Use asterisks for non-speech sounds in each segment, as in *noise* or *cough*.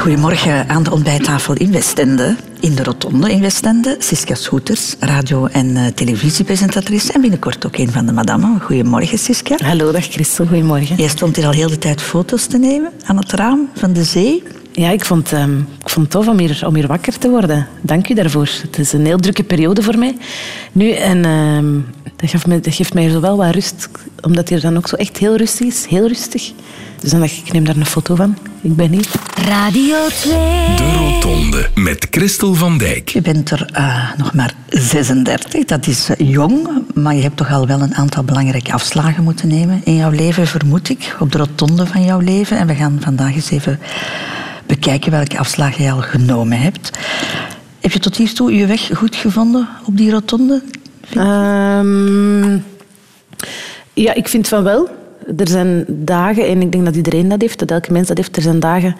Goedemorgen aan de ontbijttafel in Westende. In de Rotonde in Westende. Siska Schoeters, radio- en uh, televisiepresentatrice. En binnenkort ook een van de madammen. Goedemorgen, Siska. Hallo, dag Christel. Goedemorgen. Jij stond hier al heel de tijd foto's te nemen aan het raam van de zee. Ja, ik vond, um, ik vond het tof om hier, om hier wakker te worden. Dank u daarvoor. Het is een heel drukke periode voor mij nu. En um, dat, geeft mij, dat geeft mij zo wel wat rust. Omdat hier dan ook zo echt heel rustig is. Heel rustig. Dus dan dacht ik, ik neem daar een foto van. Ik ben hier. Radio 2. De Rotonde met Christel van Dijk. Je bent er uh, nog maar 36. Dat is jong. Maar je hebt toch al wel een aantal belangrijke afslagen moeten nemen in jouw leven, vermoed ik. Op de Rotonde van jouw leven. En we gaan vandaag eens even bekijken welke afslagen je al genomen hebt. Heb je tot hiertoe je weg goed gevonden op die rotonde? Um, ja, ik vind van wel. Er zijn dagen, en ik denk dat iedereen dat heeft, dat elke mens dat heeft, er zijn dagen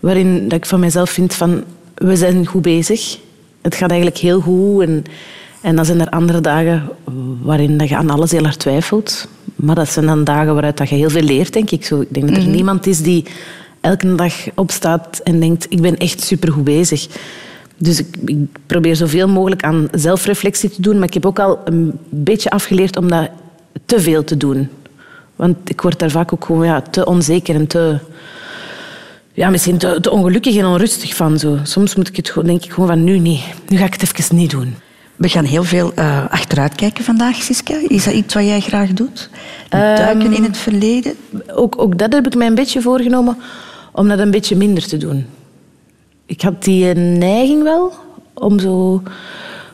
waarin dat ik van mezelf vind van we zijn goed bezig. Het gaat eigenlijk heel goed. En, en dan zijn er andere dagen waarin dat je aan alles heel hard twijfelt. Maar dat zijn dan dagen waaruit dat je heel veel leert, denk ik. Zo, ik denk dat er mm -hmm. niemand is die elke dag opstaat en denkt ik ben echt supergoed bezig. Dus ik, ik, probeer zoveel mogelijk aan zelfreflectie te doen. Maar ik heb ook al een beetje afgeleerd om dat te veel te doen. Want ik word daar vaak ook gewoon ja, te onzeker en te... Ja, misschien te, te ongelukkig en onrustig van. Zo. Soms moet ik het, denk ik gewoon van nu niet. Nu ga ik het even niet doen. We gaan heel veel uh, achteruit kijken vandaag, Siska. Is dat iets wat jij graag doet? Duiken um, in het verleden? Ook, ook dat heb ik mij een beetje voorgenomen om dat een beetje minder te doen. Ik had die neiging wel om zo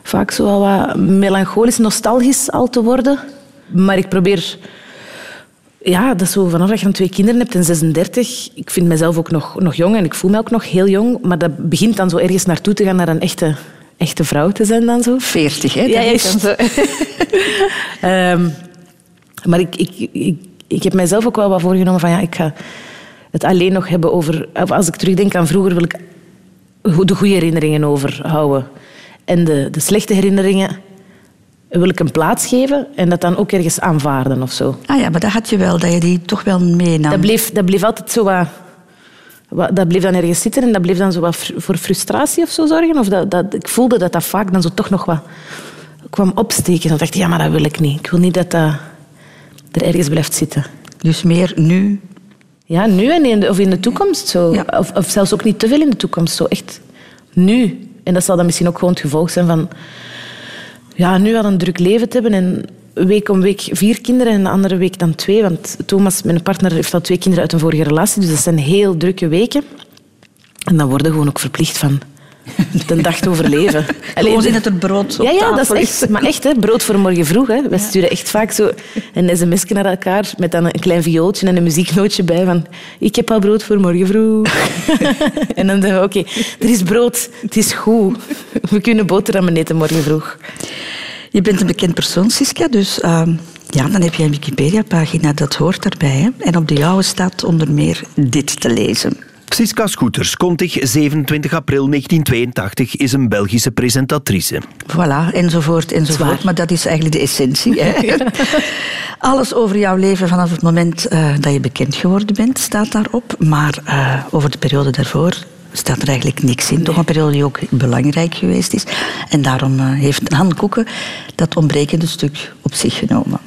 vaak zo wat melancholisch, nostalgisch al te worden. Maar ik probeer... Ja, dat is zo vanaf dat je dan twee kinderen hebt en 36. Ik vind mezelf ook nog, nog jong en ik voel me ook nog heel jong. Maar dat begint dan zo ergens naartoe te gaan naar een echte, echte vrouw te zijn dan zo. 40, hè? Ja, juist. zo. um, *laughs* maar ik, ik, ik, ik heb mijzelf ook wel wat voorgenomen van ja, ik ga het alleen nog hebben over... Als ik terugdenk aan vroeger, wil ik de goede herinneringen overhouden. En de, de slechte herinneringen wil ik een plaats geven en dat dan ook ergens aanvaarden of zo. Ah ja, maar dat had je wel, dat je die toch wel meenam. Dat bleef, dat bleef altijd zo wat, wat... Dat bleef dan ergens zitten en dat bleef dan zo wat voor frustratie of zo zorgen. Of dat, dat, ik voelde dat dat vaak dan zo toch nog wat kwam opsteken. Dan dacht ik, ja, maar dat wil ik niet. Ik wil niet dat dat er ergens blijft zitten. Dus meer nu ja, nu en in de, of in de toekomst. Zo. Ja. Of, of, zelfs ook niet te veel in de toekomst. Zo echt nu. En dat zal dan misschien ook gewoon het gevolg zijn van... Ja, nu al een druk leven te hebben en week om week vier kinderen en de andere week dan twee. Want Thomas, mijn partner, heeft al twee kinderen uit een vorige relatie. Dus dat zijn heel drukke weken. En dan worden gewoon ook verplicht van *laughs* de dag te overleven. *laughs* Gewoon in het er brood op ja, ja, tafel dat is echt, *laughs* maar echt, hè, brood voor morgen vroeg. Hè. We sturen echt vaak zo een sms'je naar elkaar met dan een klein viooltje en een muzieknootje bij van ik heb al brood voor morgen vroeg. en dan denken we, oké, okay, er is brood, het is goed. We kunnen boterhammen eten morgen vroeg. Je bent een bekend persoon, Siska, dus... Uh, ja, dan heb je een Wikipedia-pagina, dat hoort daarbij. Hè? En op de jouwe staat onder meer dit te lezen. Siska Scooters, kontig 27 april 1982, is een Belgische presentatrice. Voilà, enzovoort, enzovoort. Maar dat is eigenlijk de essentie. Hè? *laughs* Alles over jouw leven vanaf het moment uh, dat je bekend geworden bent, staat daarop. Maar uh, over de periode daarvoor staat er eigenlijk niks in. Toch een periode die ook belangrijk geweest is. En daarom uh, heeft Han Koeken dat ontbrekende stuk op zich genomen.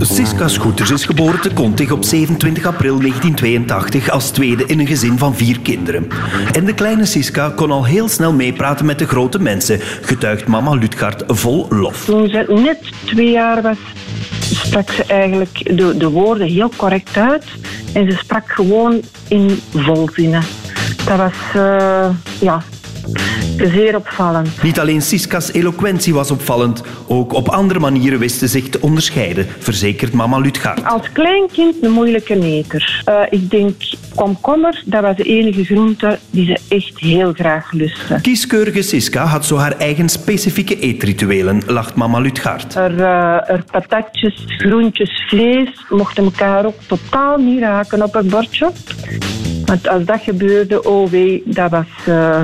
Siska Schoeters is geboren te Kontig op 27 april 1982 als tweede in een gezin van vier kinderen. En de kleine Siska kon al heel snel meepraten met de grote mensen, getuigt mama Lutgaard vol lof. Toen ze net twee jaar was, sprak ze eigenlijk de, de woorden heel correct uit. En ze sprak gewoon in volzinnen. Dat was, uh, ja, zeer opvallend. Niet alleen Siska's eloquentie was opvallend, ook op andere manieren wist ze zich te onderscheiden, verzekert mama Lutgaard. Als klein kind een moeilijke neter. Uh, ik denk komkommer, dat was de enige groente die ze echt heel graag lustte. Kieskeurige Siska had zo haar eigen specifieke eetrituelen, lacht mama Lutgaard. Er, uh, er patatjes, groentjes, vlees mochten elkaar ook totaal niet raken op het bordje. Want als dat gebeurde, oh wee, dat was... Uh,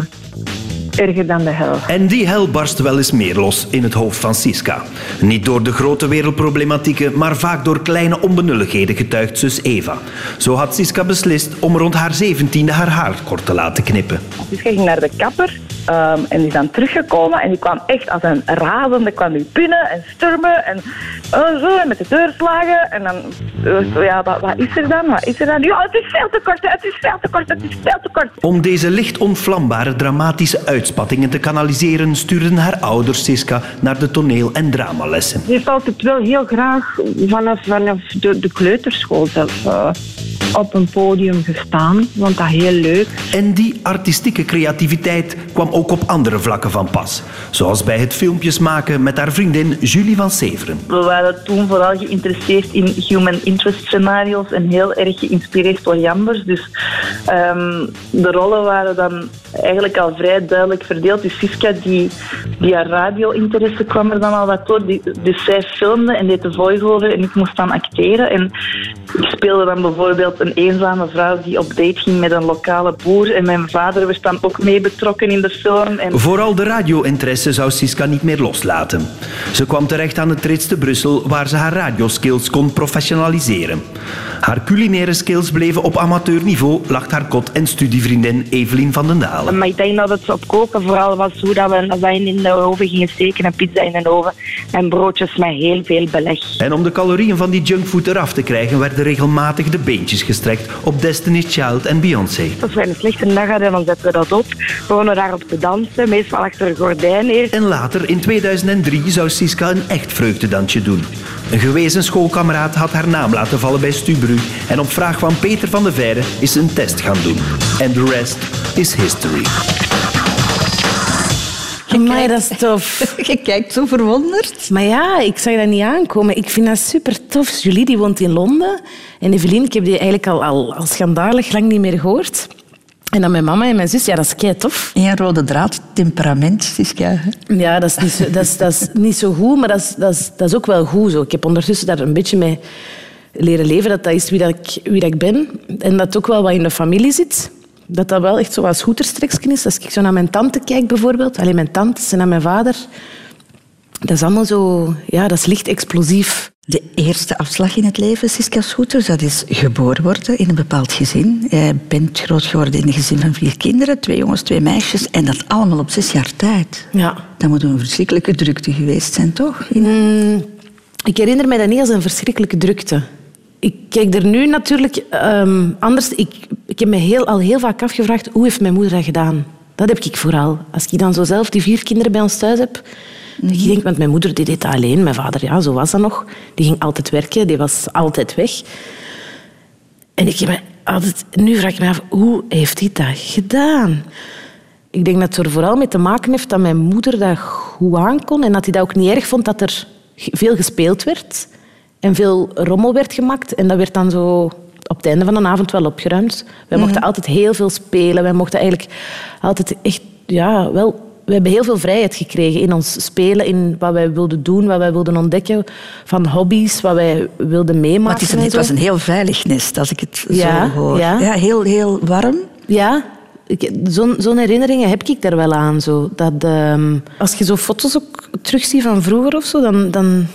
erger dan de hel. En die hel barst wel eens meer los in het hoofd van Siska. Niet door de grote wereldproblematieken, maar vaak door kleine onbenulligheden, getuigt zus Eva. Zo had Siska beslist om rond haar zeventiende haar haar kort te laten knippen. Siska ging naar de kapper um, en die is dan teruggekomen en die kwam echt als een razende, kwam die binnen en sturmen en uh, zo en met de deur slagen. En dan, uh, ja, wat, wat, is er dan? Wat is er dan? Ja, het is veel te kort, het is veel te kort, het is veel te kort. Om deze licht onvlambare dramatische uitspattingen te kanaliseren, stuurden haar ouders Siska naar de toneel- en dramalessen. Ze heeft altijd wel heel graag vanaf, vanaf de, de kleuterschool zelf uh, op een podium gestaan. Vond dat heel leuk. En die artistieke creativiteit kwam ook op andere vlakken van pas. Zoals bij het filmpjes maken met haar vriendin Julie van Severen. We waren toen vooral geïnteresseerd in human interest scenario's en heel erg geïnspireerd door Jambers. Dus um, de rollen waren dan eigenlijk al vrij duidelijk verdeeld. Dus Siska, die, die haar radio-interesse kwam er dan al wat door. Die, dus zij filmde en deed de voice-over en ik moest dan acteren. En ik speelde dan bijvoorbeeld een eenzame vrouw die op date ging met een lokale boer. En mijn vader was dan ook mee betrokken in de film. En... Vooral de radio-interesse zou Siska niet meer loslaten. Ze kwam terecht aan het Rits te Brussel, waar ze haar radioskills kon professionaliseren. Haar culinaire skills bleven op amateurniveau, lacht haar kot- en studievriendin Evelien van den Dalen. Maar ik denk dat het op koken vooral was hoe dat we lasagne in de oven gingen steken en pizza in de oven. En broodjes met heel veel beleg. En om de calorieën van die junkfood eraf te krijgen, werden regelmatig de beentjes gestrekt op Destiny's Child en Beyoncé. Als wij een slechte dag hadden, dan zetten we dat op. Begonnen daarop te dansen, meestal achter een gordijn eerst. En later, in 2003, zou Siska een echt vreugdedansje doen. Een gewezen schoolkameraad had haar naam laten vallen bij Stubru en op vraag van Peter van de Veire is ze een test gaan doen. En the rest is history. Amai, dat is tof. *laughs* Je kijkt zo verwonderd. Maar ja, ik zag dat niet aankomen. Ik vind dat super tof. Julie die woont in Londen. En Evelien, ik heb die eigenlijk al, al, al schandalig lang niet meer gehoord. En dan mijn mama en mijn zus, ja, dat is kei tof. En rode draad, temperament, Siska. Ja, dat is niet zo, dat is, dat is niet zo goed, maar dat is, dat, is, dat is ook wel goed zo. Ik heb ondertussen daar een beetje mee leren leven, dat dat is wie, dat ik, wie dat ik ben. En dat ook wel wat in de familie zit. Dat dat wel echt zo wat schoeterstreksken is. Als ik zo naar mijn tante kijk bijvoorbeeld, alleen mijn tantes en naar mijn vader, dat is allemaal zo... Ja, dat is licht explosief. De eerste afslag in het leven, Siska Schoeters, dat is geboren worden in een bepaald gezin. Je bent groot geworden in een gezin van vier kinderen, twee jongens, twee meisjes, en dat allemaal op zes jaar tijd. Ja. Dat moet een verschrikkelijke drukte geweest zijn, toch? Mm, ik herinner mij dat niet als een verschrikkelijke drukte. Ik kijk er nu natuurlijk um, anders. Ik, ik heb me heel, al heel vaak afgevraagd, hoe heeft mijn moeder dat gedaan? Dat heb ik vooral. Als ik dan zo zelf die vier kinderen bij ons thuis heb, Ik denk, want mijn moeder die deed dat alleen. Mijn vader, ja, zo was dat nog. Die ging altijd werken, die was altijd weg. En ik heb me altijd, nu vraag ik me af, hoe heeft hij dat gedaan? Ik denk dat het er vooral mee te maken heeft dat mijn moeder dat goed aankon en dat hij dat ook niet erg vond dat er veel gespeeld werd en veel rommel werd gemaakt. En dat werd dan zo op het einde van de avond wel opgeruimd. Wij mochten altijd heel veel spelen. Wij mochten eigenlijk altijd echt ja, wel we hebben heel veel vrijheid gekregen in ons spelen, in wat wij wilden doen, wat wij wilden ontdekken, van hobby's, wat wij wilden meemaken. Maar het, is een, het was een heel veilig nest, als ik het ja, zo hoor. Ja. ja, heel, heel warm. Ja, zo'n zo herinneringen heb ik daar wel aan. Zo. Dat, um, als je zo foto's ook terugziet van vroeger of zo, dan, dan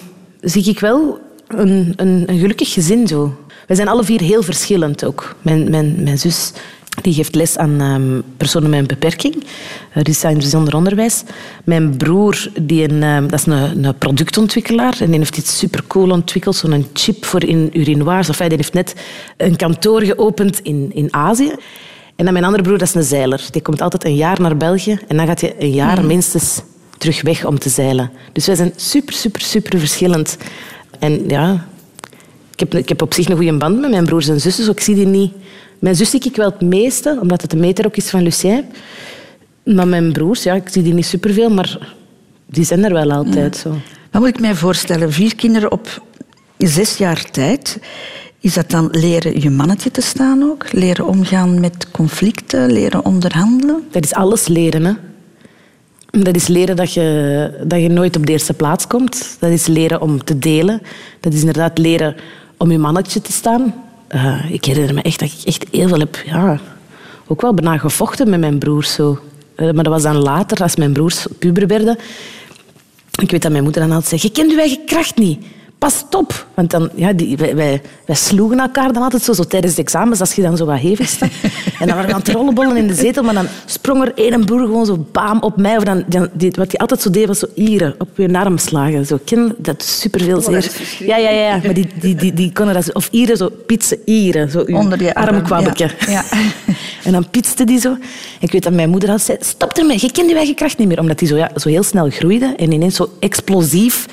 zie ik wel een, een, een gelukkig gezin. Zo. Wij zijn alle vier heel verschillend ook. Mijn, mijn, mijn zus die geeft les aan um, personen met een beperking. Uh, die zijn bijzonder onderwijs. Mijn broer, die een, um, dat is een, een, productontwikkelaar. En die heeft iets supercool ontwikkeld. Zo'n chip voor in urinoirs. Of hij die heeft net een kantoor geopend in, in Azië. En dan mijn andere broer, dat is een zeiler. Die komt altijd een jaar naar België. En dan gaat hij een jaar mm. minstens terug weg om te zeilen. Dus wij zijn super, super, super verschillend. En ja, ik heb, ik heb op zich een goede band met mijn broers en zussen. ik zie die niet... Mijn zus zie ik wel het meeste, omdat het de meter ook is van Lucien. Maar mijn broers, ja, ik zie die niet superveel, maar die zijn er wel altijd. Zo. Wat moet ik mij voorstellen? Vier kinderen op zes jaar tijd. Is dat dan leren je mannetje te staan ook? Leren omgaan met conflicten, leren onderhandelen? Dat is alles leren, hè. Dat is leren dat je, dat je nooit op de eerste plaats komt. Dat is leren om te delen. Dat is inderdaad leren om je mannetje te staan. Uh, ik herinner me echt dat ik echt heel veel heb... Ja, ook wel bijna gevochten met mijn broers. Zo. Eh, maar dat was dan later, als mijn broers puber werden. Ik weet dat mijn moeder dan altijd zei, je kent je eigen kracht niet pas op. Want dan, ja, die, wij, wij, wij, sloegen elkaar dan altijd zo, zo tijdens de examens, als je dan zo wat hevig staat. *laughs* En dan waren we aan het rollenbollen in de zetel, maar dan sprong er één broer gewoon zo baam op mij. Of dan, die, wat hij altijd zo deed, was zo ieren op je arm slagen. Zo, ken, dat is superveel oh, zeer. Ja, ja, ja, maar die, die, die, die konden dat... Of ieren, zo pitsen ieren. Zo Onder je armkwabbetje. Ja. ja. *laughs* En dan pitste die zo. Ik weet dat mijn moeder had zei, stop ermee, je kent je eigen kracht niet meer. Omdat die zo, ja, zo heel snel groeide en ineens zo explosief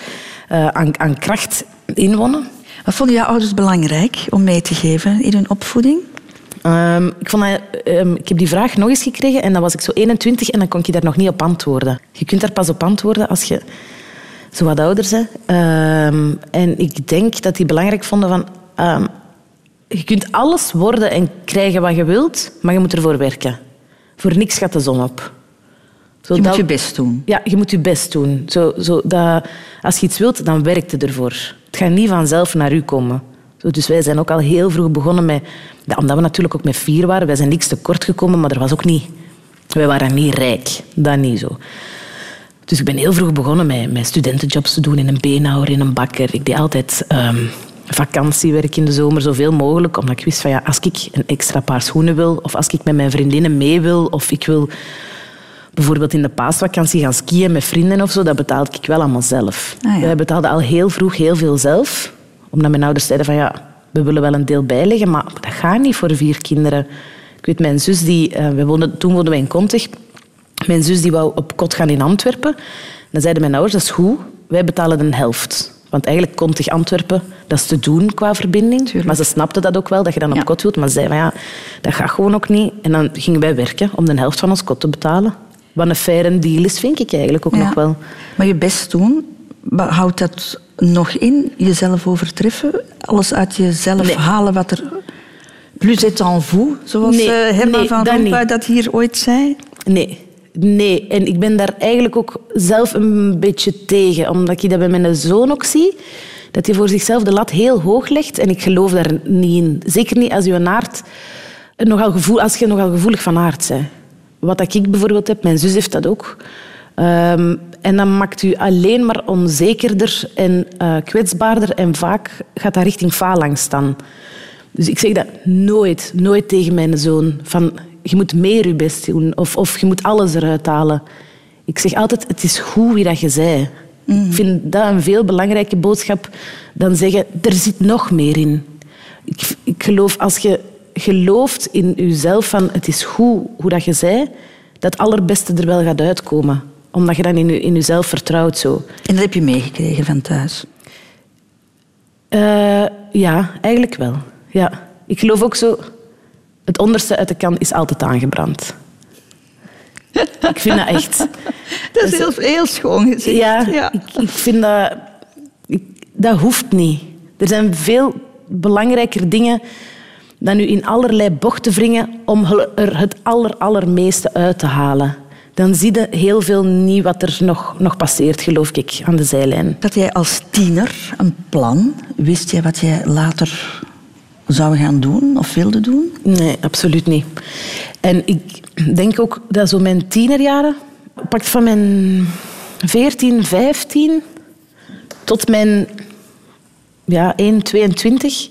aan, aan kracht inwonnen. Wat vonden jouw ouders belangrijk om mee te geven in hun opvoeding? Um, ik, vond dat, um, ik heb die vraag nog eens gekregen en dan was ik zo 21 en dan kon ik daar nog niet op antwoorden. Je kunt daar pas op antwoorden als je zo wat ouder bent. Um, en ik denk dat die belangrijk vonden van... je kunt alles worden en krijgen wat je wilt, maar je moet ervoor werken. Voor niks gaat de zon op. Zo je moet je best doen. Ja, je moet je best doen. Zo, zo dat, als je iets wilt, dan werkt het ervoor. Het gaat niet vanzelf naar u komen. Zo, dus wij zijn ook al heel vroeg begonnen met... Omdat we natuurlijk ook met vier waren. Wij zijn niks tekort gekomen, maar er was ook niet... Wij waren niet rijk. Dat niet zo. Dus ik ben heel vroeg begonnen met, met studentenjobs te doen in een beenhouwer, in een bakker. Ik deed altijd um, vakantiewerk in de zomer, zoveel mogelijk. Omdat ik wist van ja, als ik een extra paar schoenen wil, of als ik met mijn vriendinnen mee wil, of ik wil bijvoorbeeld in de paasvakantie gaan skiën met vrienden of zo, dat betaalde ik wel allemaal zelf. Ah, Wij betaalden al heel vroeg heel veel zelf. Omdat mijn ouders zeiden van ja, we willen wel een deel bijleggen, maar dat gaat niet voor vier kinderen. Ik weet, mijn zus, die, uh, we woonden, toen woonden wij in Kontig. Mijn zus die wou op kot gaan in Antwerpen. Dan zeiden mijn ouders, dat is goed, wij betalen de helft. Want eigenlijk Kontig Antwerpen, dat is te doen qua verbinding. Maar ze snapten dat ook wel, dat je dan op kot wilt. Maar ze zeiden, ja, dat gaat gewoon ook niet. En dan gingen wij werken om de helft van ons kot te betalen. Wat een faire deal is, vind ik eigenlijk ook nog wel. Maar je best doen, houdt dat nog in? Jezelf overtreffen? Alles uit jezelf halen wat er... Plus est en vous, zoals nee, eh, Herman van Rompuy dat hier ooit zei? Nee. Nee, en ik ben daar eigenlijk ook zelf een beetje tegen. Omdat ik dat bij mijn zoon ook zie. Dat hij voor zichzelf de lat heel hoog legt. En ik geloof daar niet in. Zeker niet als je een aard... Nogal gevoel, als je nogal gevoelig van aard bent. Wat ik bijvoorbeeld heb, mijn zus heeft dat ook. Um, en dat maakt u alleen maar onzekerder en uh, kwetsbaarder. En vaak gaat dat richting faalangst staan. Dus ik zeg dat nooit, nooit tegen mijn zoon. Van, je moet meer je best doen. Of, of je moet alles eruit halen. Ik zeg altijd, het is goed wie dat je zei. Mm. Ik vind dat een veel belangrijke boodschap dan zeggen, er zit nog meer in. Ik, ik geloof, als je gelooft in jezelf van het is goed hoe dat je zei, dat het allerbeste er wel gaat uitkomen. Omdat je dan in, je, in jezelf vertrouwt. Zo. En dat heb je meegekregen van thuis? Uh, ja, eigenlijk wel. Ja. Ik geloof ook zo... Het onderste uit de kan is altijd aangebrand. ik vind dat echt... *laughs* Dat is heel, heel schoon gezegd. Ja, ja. Ik, ik, vind dat... Ik, dat hoeft niet. Er zijn veel belangrijker dingen dan nu in allerlei bochten wringen om er het aller, allermeeste uit te halen. Dan zie je heel veel niet wat er nog, nog passeert, geloof ik, aan de zijlijn. Dat jij als tiener een plan? Wist jij wat jij later zou gaan doen of wilde doen? Nee, absoluut niet. En ik denk ook dat zo mijn tienerjaren, pakt van mijn 14, 15 tot mijn ja, 1, 22,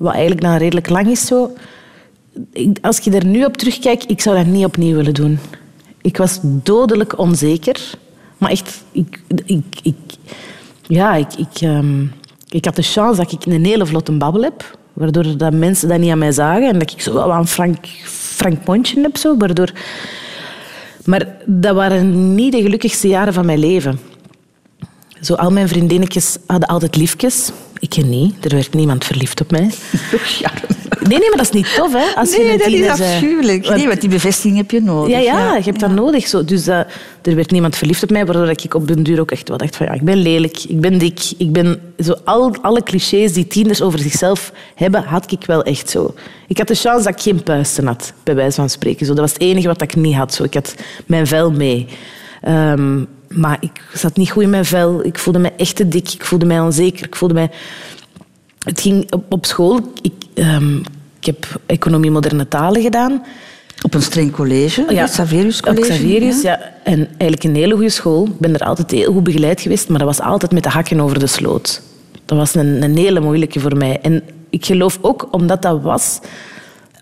wat eigenlijk dan redelijk lang is zo. Als je er nu op terugkijkt, ik zou dat niet opnieuw willen doen. Ik was dodelijk onzeker. Maar echt, ik, ik, ja, ik, ik, ehm, ik had de chance dat ik een hele vlotte babbel heb. Waardoor dat mensen dat niet aan mij zagen. En dat ik zo wel een frank, frank mondje heb. Zo, waardoor... Maar dat waren niet de gelukkigste jaren van mijn leven. Zo, al mijn vriendinnetjes hadden altijd liefjes. Ik niet. Er werd niemand verliefd op mij. *laughs* Ja. Nee, nee, maar dat is niet tof, hè? Als nee, je dat is afschuwelijk. Want... Nee, want die bevestiging heb je nodig. Ja, ja, je hebt dat nodig. Zo. Dus uh, er werd niemand verliefd op mij, waardoor ik op den duur ook echt wel dacht van ja, ik ben lelijk, ik ben dik, ik ben... Zo, al, alle clichés die tieners over zichzelf hebben, had ik wel echt zo. Ik had de chance dat ik geen puisten had, bij wijze van spreken. Zo, dat was het enige wat ik niet had. Zo. Ik had mijn vel mee. Um, maar ik zat niet goed in mijn vel. Ik voelde me echt te dik. Ik voelde mij onzeker. Ik voelde mij... Het ging op, op school... Ik, um, ik heb economie moderne talen gedaan. Op een streng college, ja. Xaverius College. Xaverius, ja. En eigenlijk een hele goede school. Ik ben er altijd heel goed begeleid geweest, maar dat was altijd met de hakken over de sloot. Dat was een, een hele moeilijke voor mij. En ik geloof ook, omdat dat was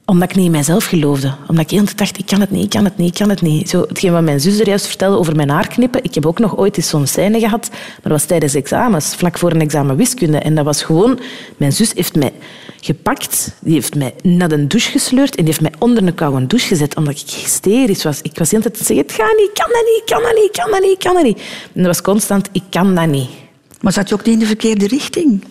omdat ik niet in mijzelf geloofde. Omdat ik heel dacht, ik kan het niet, ik kan het niet, ik kan het niet. Zo, hetgeen wat mijn zus er juist vertelde over mijn haar knippen. Ik heb ook nog ooit eens zo'n scène gehad. Maar dat was tijdens examens, vlak voor een examen wiskunde. En dat was gewoon... Mijn zus heeft mij gepakt. Die heeft mij naar een douche gesleurd. En die heeft mij onder een koude douche gezet. Omdat ik hysterisch was. Ik was de te zeggen, het gaat niet, ik kan dat niet, ik kan dat niet, ik kan dat niet, ik kan dat niet. En dat was constant, ik kan dat niet. Maar zat je ook niet in de verkeerde richting?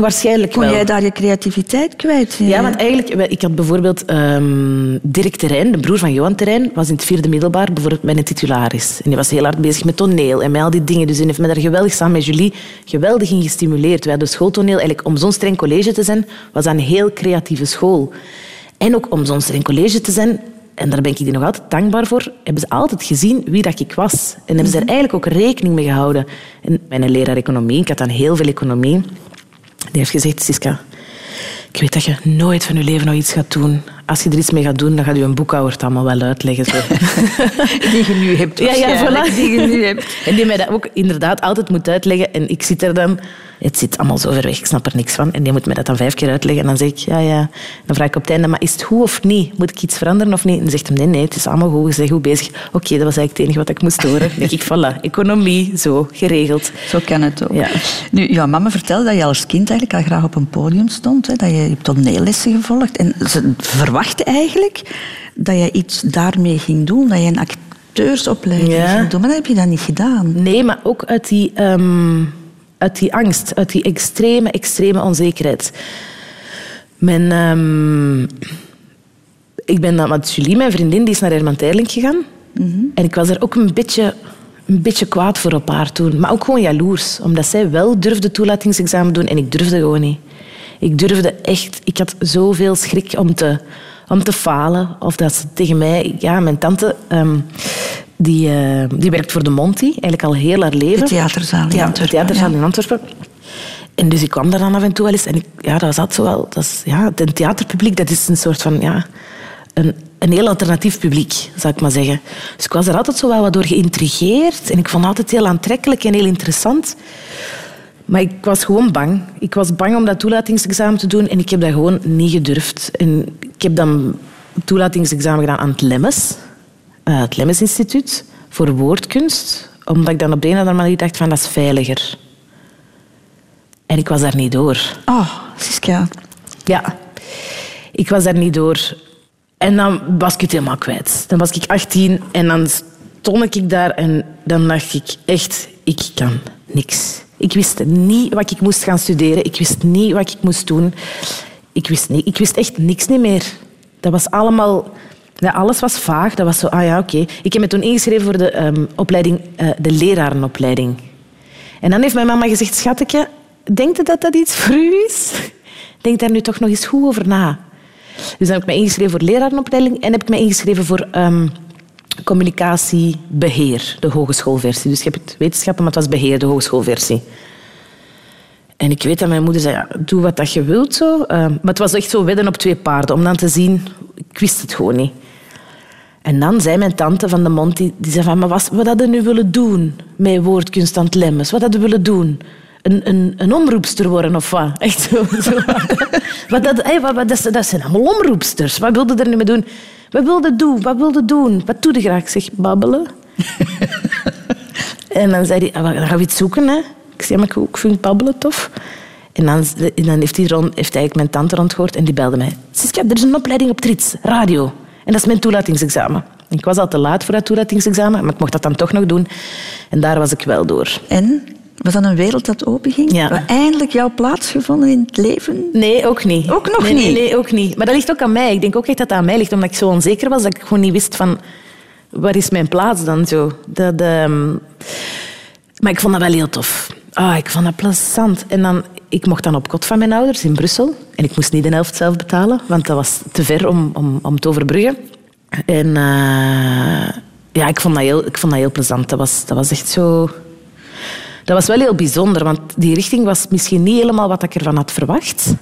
Waarschijnlijk Kon wel. jij daar je creativiteit kwijt? Ja, want eigenlijk, ik had bijvoorbeeld um, Dirk Terrein, de broer van Johan Terrein, was in het vierde middelbaar bijvoorbeeld mijn titularis. En die was heel hard bezig met toneel en met al die dingen. Dus hij heeft me daar geweldig samen met Julie geweldig in gestimuleerd. Wij hadden schooltoneel, eigenlijk om zo'n streng college te zijn, was dat een heel creatieve school. En ook om zo'n streng college te zijn, en daar ben ik die nog altijd dankbaar voor, hebben ze altijd gezien wie dat ik was. En hebben ze er eigenlijk ook rekening mee gehouden. En mijn leraar economie, ik had dan heel veel economie, die heeft gezegd, Siska, ik weet dat je nooit van je leven nog iets gaat doen. Als je er iets mee gaat doen, dan gaat je een boekhouder het allemaal wel uitleggen. Zo. *laughs* die je nu hebt. Ja, ja, voilà. Die je nu hebt. En die mij dat ook inderdaad altijd moet uitleggen. En ik zit er dan... Het zit allemaal zo ver weg, ik snap er niks van. En die moet mij dat dan vijf keer uitleggen. En dan zeg ik, ja, ja. Dan vraag ik op het einde, maar is het goed of niet? Moet ik iets veranderen of niet? En dan zegt hij, nee, nee, het is allemaal goed. Je bent goed bezig. Oké, okay, dat was eigenlijk het enige wat ik moest horen. Dan denk ik, voilà, economie, zo, geregeld. Zo kan het ook. Ja. Nu, jouw mama vertelde dat je als kind eigenlijk al graag op een podium stond. Hè, dat je hebt toneellessen gevolgd. En ze verwachtte eigenlijk dat je iets daarmee ging doen. Dat je een acteursopleiding Ja. ging doen. Maar dat heb je dan niet gedaan. Nee, maar ook uit die, ehm, uit die angst, uit die extreme, extreme onzekerheid. Mijn, ehm, ik ben dan met Julie, mijn vriendin, die is naar Herman Terling gegaan. En ik was er ook een beetje, een beetje kwaad voor op haar toen. Maar ook gewoon jaloers. Omdat zij wel durfde toelatingsexamen doen en ik durfde gewoon niet. Ik durfde echt... Ik had zoveel schrik om te, om te falen. Of dat ze tegen mij... Ja, mijn tante... ehm, die, eh, die werkt voor de Monty, eigenlijk al heel haar leven. De theaterzaal in ja, Antwerpen, de theaterzaal in Antwerpen. En dus ik kwam daar dan af en toe wel eens. En ik, ja, dat was altijd zo wel... Dat is, ja, het theaterpubliek, dat is een soort van... Ja, een, een heel alternatief publiek, zou ik maar zeggen. Dus ik was er altijd zo wel wat door geïntrigeerd. En ik vond het altijd heel aantrekkelijk en heel interessant. Maar ik was gewoon bang. Ik was bang om dat toelatingsexamen te doen en ik heb dat gewoon niet gedurfd. En ik heb dan toelatingsexamen gedaan aan het Lemmes, eh, het Lemmes Instituut, voor woordkunst. Omdat ik dan op de een of andere manier dacht van dat is veiliger. En ik was daar niet door. Oh, Siska. Ja, ik was daar niet door. En dan was ik het helemaal kwijt. Dan was ik 18 en dan stond ik daar en dan dacht ik echt, ik kan niks. Ik wist niet wat ik moest gaan studeren. Ik wist niet wat ik moest doen. Ik wist, niet, ik wist echt niks niet meer. Dat was allemaal... Ja, alles was vaag. Dat was zo, ah ja, oké. Ik heb me toen ingeschreven voor de ehm, opleiding, eh, de lerarenopleiding. En dan heeft mijn mama gezegd, schatje, denkt u dat dat iets voor u is? *laughs* Denk daar nu toch nog eens goed over na. Dus dan heb ik me ingeschreven voor lerarenopleiding en heb ik me ingeschreven voor ehm, communicatiebeheer, de hogeschoolversie. Dus je hebt het wetenschappen, maar het was beheer, de hogeschoolversie. En ik weet dat mijn moeder zei, doe wat dat je wilt. Zo. Ehm, maar het was echt zo wedden op twee paarden, om dan te zien... Ik wist het gewoon niet. En dan zei mijn tante van de Monty, die zei van, maar wat, wat hadden nu willen doen met woordkunst aan het? Wat hadden we willen doen? Een, een, een omroepster worden of wat? *laughs* Echt zo. zo. wat dat, hey, wat, wat, dat, zijn- dat zijn allemaal omroepsters. Wat wilde er nu mee doen? Wat wilde doen? Wat wilde doen? Wat doe je graag? Ik zeg, babbelen. *laughs* en dan zei hij, ah, dan gaan we iets zoeken. Hè? Ik zei, maar ik, ik vind babbelen tof. En dan, en dan heeft, hij rond, heeft eigenlijk mijn tante rondgehoord en die belde mij. Siska, er is een opleiding op Trits, radio. En dat is mijn toelatingsexamen. Ik was al te laat voor dat toelatingsexamen, maar ik mocht dat dan toch nog doen. En daar was ik wel door. En? Was dat een wereld dat openging? Ja. Waar eindelijk jouw plaats gevonden in het leven? Nee, ook niet. Ook nog nee, niet? Nee, nee, ook niet. Maar dat ligt ook aan mij. Ik denk ook echt dat dat aan mij ligt, omdat ik zo onzeker was dat ik gewoon niet wist van... Waar is mijn plaats dan zo? Dat, ehm, Maar ik vond dat wel heel tof. Ah, ik vond dat plezant. En dan, ik mocht dan op kot van mijn ouders in Brussel. En ik moest niet de helft zelf betalen, want dat was te ver om, om, om te overbruggen. En eh, ja, ik vond, dat heel, ik vond dat heel plezant. Dat was, dat was echt zo... Dat was wel heel bijzonder, want die richting was misschien niet helemaal wat ik ervan had verwacht.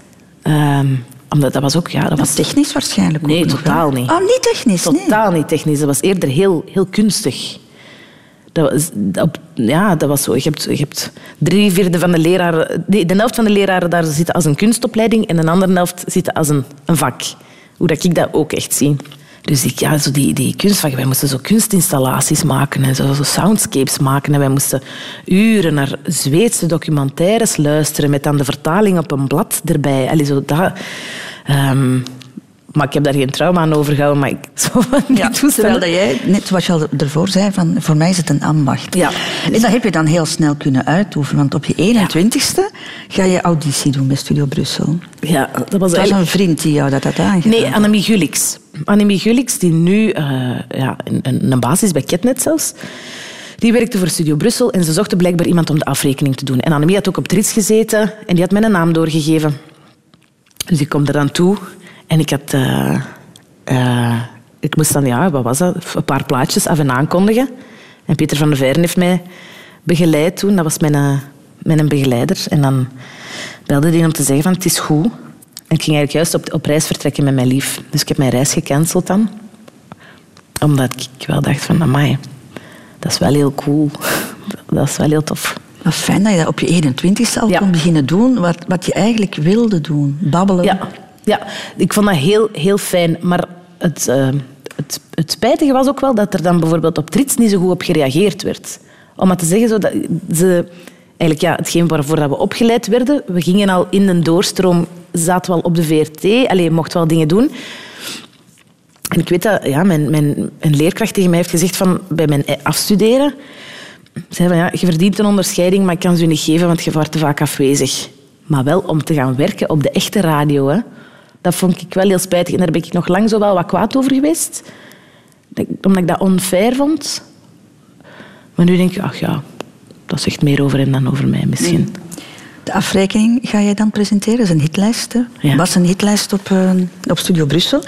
Ehm, Omdat dat was ook... Ja, dat was technisch waarschijnlijk Nee, ook nog totaal wel. niet. Oh, niet technisch, nee. Totaal niet technisch. Dat was eerder heel, heel kunstig. Dat was, dat, ja, dat was zo. Je hebt, je hebt drie vierde van de leraren... De, de helft van de leraren daar zitten als een kunstopleiding en de andere helft zitten als een, een vak. Hoe dat ik dat ook echt zie. Dus ik, ja, zo die, die kunstvakken, wij moesten zo kunstinstallaties maken en zo, zo soundscapes maken. En wij moesten uren naar Zweedse documentaires luisteren met dan de vertaling op een blad erbij. Allee, zo dat, ehm, maar ik heb daar geen trauma aan overgehouden. Maar ik, zo van die Ja, terwijl dat jij, net zoals je al ervoor zei, van, voor mij is het een ambacht. Ja. En dat heb je dan heel snel kunnen uitoefenen, want op je 21ste ga je auditie doen bij Studio Brussel. Ja, dat was Dat was eigenlijk... een vriend die jou dat had aangedaan. Nee, Annemie Gulix. Annemie Gulix, die nu eh, ja, een, een, een baas is bij Ketnet zelfs. Die werkte voor Studio Brussel en ze zochten blijkbaar iemand om de afrekening te doen. En Annemie had ook op Trits gezeten en die had mijn naam doorgegeven. Dus ik kom er aan toe en ik had... eh, eh, ik moest dan, ja, wat was dat? Een paar plaatjes af en aankondigen. En Peter van der Veijren heeft mij begeleid toen. Dat was mijn, eh, mijn begeleider. En dan belde hij om te zeggen van, het is goed. En ik ging eigenlijk juist op, op reis vertrekken met mijn lief. Dus ik heb mijn reis gecanceld dan. Omdat ik wel dacht van, amai, dat is wel heel cool. *laughs* Dat is wel heel tof. Wat fijn dat je dat op je 21ste al Ja. kon beginnen doen, wat, wat je eigenlijk wilde doen. Babbelen. Ja, ja ik vond dat heel, heel fijn. Maar het, eh, het, het spijtige was ook wel dat er dan bijvoorbeeld op Trits niet zo goed op gereageerd werd. Om maar te zeggen, zo dat ze, eigenlijk ja, hetgeen waarvoor we opgeleid werden, we gingen al in een doorstroom, zaten we al op de VRT, alleen mochten wel dingen doen. En ik weet dat ja, mijn, mijn, een leerkracht tegen mij heeft gezegd van, bij mijn afstuderen, zei van, ja, je verdient een onderscheiding, maar ik kan ze niet geven, want je wordt te vaak afwezig. Maar wel om te gaan werken op de echte radio. Hè. Dat vond ik wel heel spijtig. En daar ben ik nog lang zo wel wat kwaad over geweest. Dat- Omdat ik dat onfair vond. Maar nu denk ik, ach ja, dat zegt meer over hem dan over mij misschien. De afrekening ga jij dan presenteren. Dat is een hitlijst. hè. Ja. was een hitlijst op, eh, op Studio Brussel.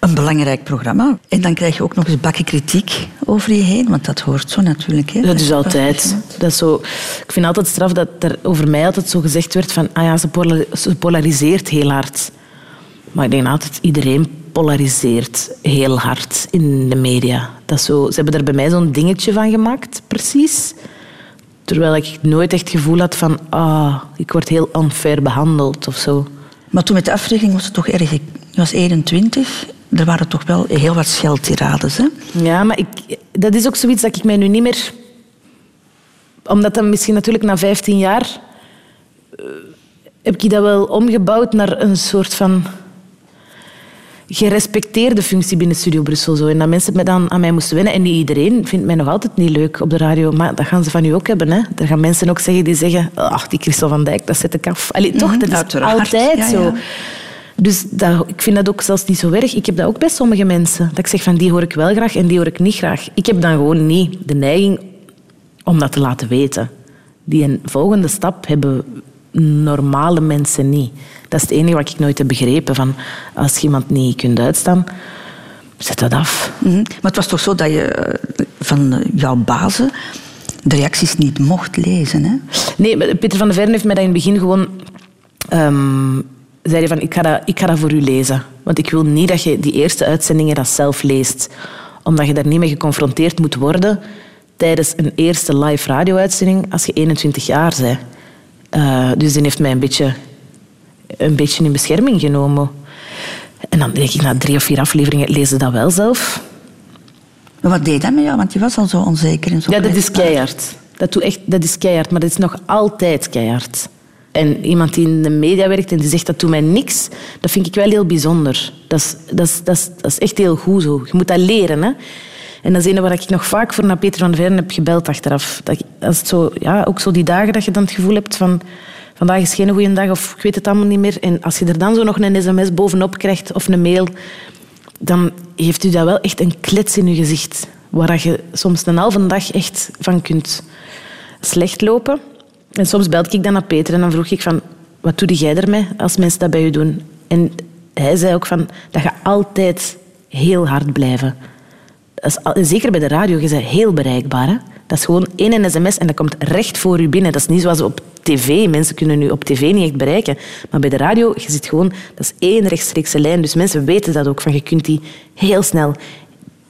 Een belangrijk programma. En dan krijg je ook nog eens bakken kritiek over je heen. Want dat hoort zo natuurlijk. Hè, Dat is altijd. Dat is zo, ik vind altijd straf dat er over mij altijd zo gezegd werd van ah ja, ze polariseert heel hard. Maar ik denk altijd, iedereen polariseert heel hard in de media. Dat zo, ze hebben er bij mij zo'n dingetje van gemaakt, precies. Terwijl ik nooit echt het gevoel had van ah, ik word heel unfair behandeld of zo. Maar toen met de afrekening was het toch erg. Je was 21. Er waren toch wel heel wat scheldtirades. Hè? Ja, maar ik, dat is ook zoiets dat ik mij nu niet meer... Omdat dan misschien natuurlijk na 15 jaar... eh, heb ik dat wel omgebouwd naar een soort van gerespecteerde functie binnen Studio Brussel. Zo. En dat mensen me dan aan mij moesten wennen. En niet iedereen vindt mij nog altijd niet leuk op de radio. Maar dat gaan ze van u ook hebben. Hè. Er gaan mensen ook zeggen die zeggen... Ach, die Christel van Dijk, dat zet ik af. Allee, toch, dat is uiteraard. altijd Ja, zo. ja. Dus dat, ik vind dat ook zelfs niet zo erg. Ik heb dat ook bij sommige mensen. Dat ik zeg van die hoor ik wel graag en die hoor ik niet graag. Ik heb dan gewoon niet de neiging om dat te laten weten. Die een volgende stap hebben normale mensen niet. Dat is het enige wat ik nooit heb begrepen. Van als je iemand niet kunt uitstaan, zet dat af. Mhm. Maar het was toch zo dat je eh, van eh, jouw bazen de reacties niet mocht lezen. Hè? Nee, Peter van der Veijren heeft mij dat in het begin gewoon... ehm, zei hij van, ik ga, dat, ik ga dat voor u lezen. Want ik wil niet dat je die eerste uitzendingen dat zelf leest. Omdat je daar niet mee geconfronteerd moet worden tijdens een eerste live radio-uitzending als je 21 jaar bent. Eh, dus die heeft mij een beetje, een beetje in bescherming genomen. En dan denk ik, na drie of vier afleveringen lezen dat wel zelf. Maar wat deed dat met jou? Want je was al zo onzeker. En zo Ja, dat is keihard. Dat, doet echt, dat is keihard, maar dat is nog altijd keihard. En iemand die in de media werkt en die zegt dat doet mij niks, dat vind ik wel heel bijzonder. Dat is, dat is, dat is, dat is echt heel goed zo. Je moet dat leren. Hè? En dat is een waar ik nog vaak voor naar Peter van Veijren heb gebeld achteraf. Dat, is het zo, ja, ook zo die dagen dat je dan het gevoel hebt van... Vandaag is geen goede dag of ik weet het allemaal niet meer. En als je er dan zo nog een sms bovenop krijgt of een mail, dan heeft u dat wel echt een klets in je gezicht. Waar je soms een halve dag echt van kunt slecht lopen. En soms belde ik dan naar Peter en dan vroeg ik van... Wat doe jij ermee als mensen dat bij je doen? En hij zei ook van... Dat je altijd heel hard blijven. Is zeker bij de radio, je bent heel bereikbaar. Dat is gewoon één sms en dat komt recht voor u binnen. Dat is niet zoals op tv. Mensen kunnen nu op tv niet echt bereiken. Maar bij de radio, je zit gewoon... Dat is één rechtstreekse lijn. Dus mensen weten dat ook. Van, je kunt die heel snel...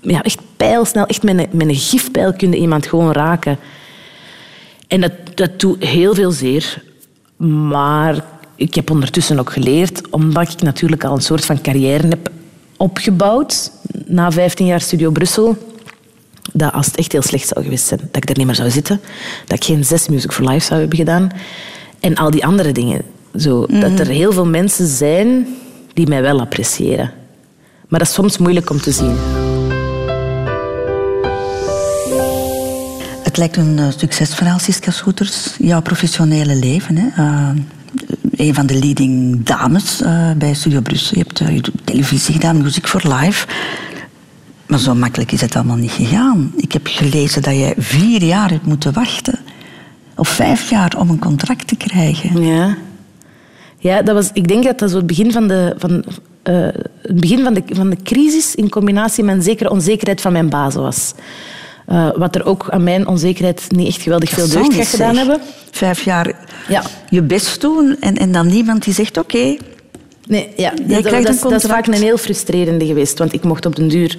Ja, echt pijlsnel. Echt met een, met een gifpijl kun je iemand gewoon raken. En dat, dat doet heel veel zeer. Maar ik heb ondertussen ook geleerd, omdat ik natuurlijk al een soort van carrière heb opgebouwd na 15 jaar Studio Brussel, dat als het echt heel slecht zou geweest zijn, dat ik er niet meer zou zitten, dat ik geen zes Music for Life zou hebben gedaan en al die andere dingen. Zo, Dat er heel veel mensen zijn die mij wel appreciëren. Maar dat is soms moeilijk om te zien. Het lijkt een uh, succesverhaal, Siska Scooters, jouw professionele leven. Hè? Uh, een van de leading dames uh, bij Studio Brussel. Je hebt televisie gedaan, Music for Life. Maar zo makkelijk is het allemaal niet gegaan. Ik heb gelezen dat jij vier jaar hebt moeten wachten. Of vijf jaar om een contract te krijgen. Ja. Ja, dat was, ik denk dat dat zo het begin van de, van, uh, het begin van de, van de crisis in combinatie met een zekere onzekerheid van mijn bazen was. Uh, wat er ook aan mijn onzekerheid niet echt geweldig veel deugd gaat gedaan hebben. Vijf jaar ja. je best doen en, en dan niemand die zegt oké. Okay, nee, ja, dat, dat, dat, dat, is vaak een heel frustrerende geweest. Want ik mocht op den duur...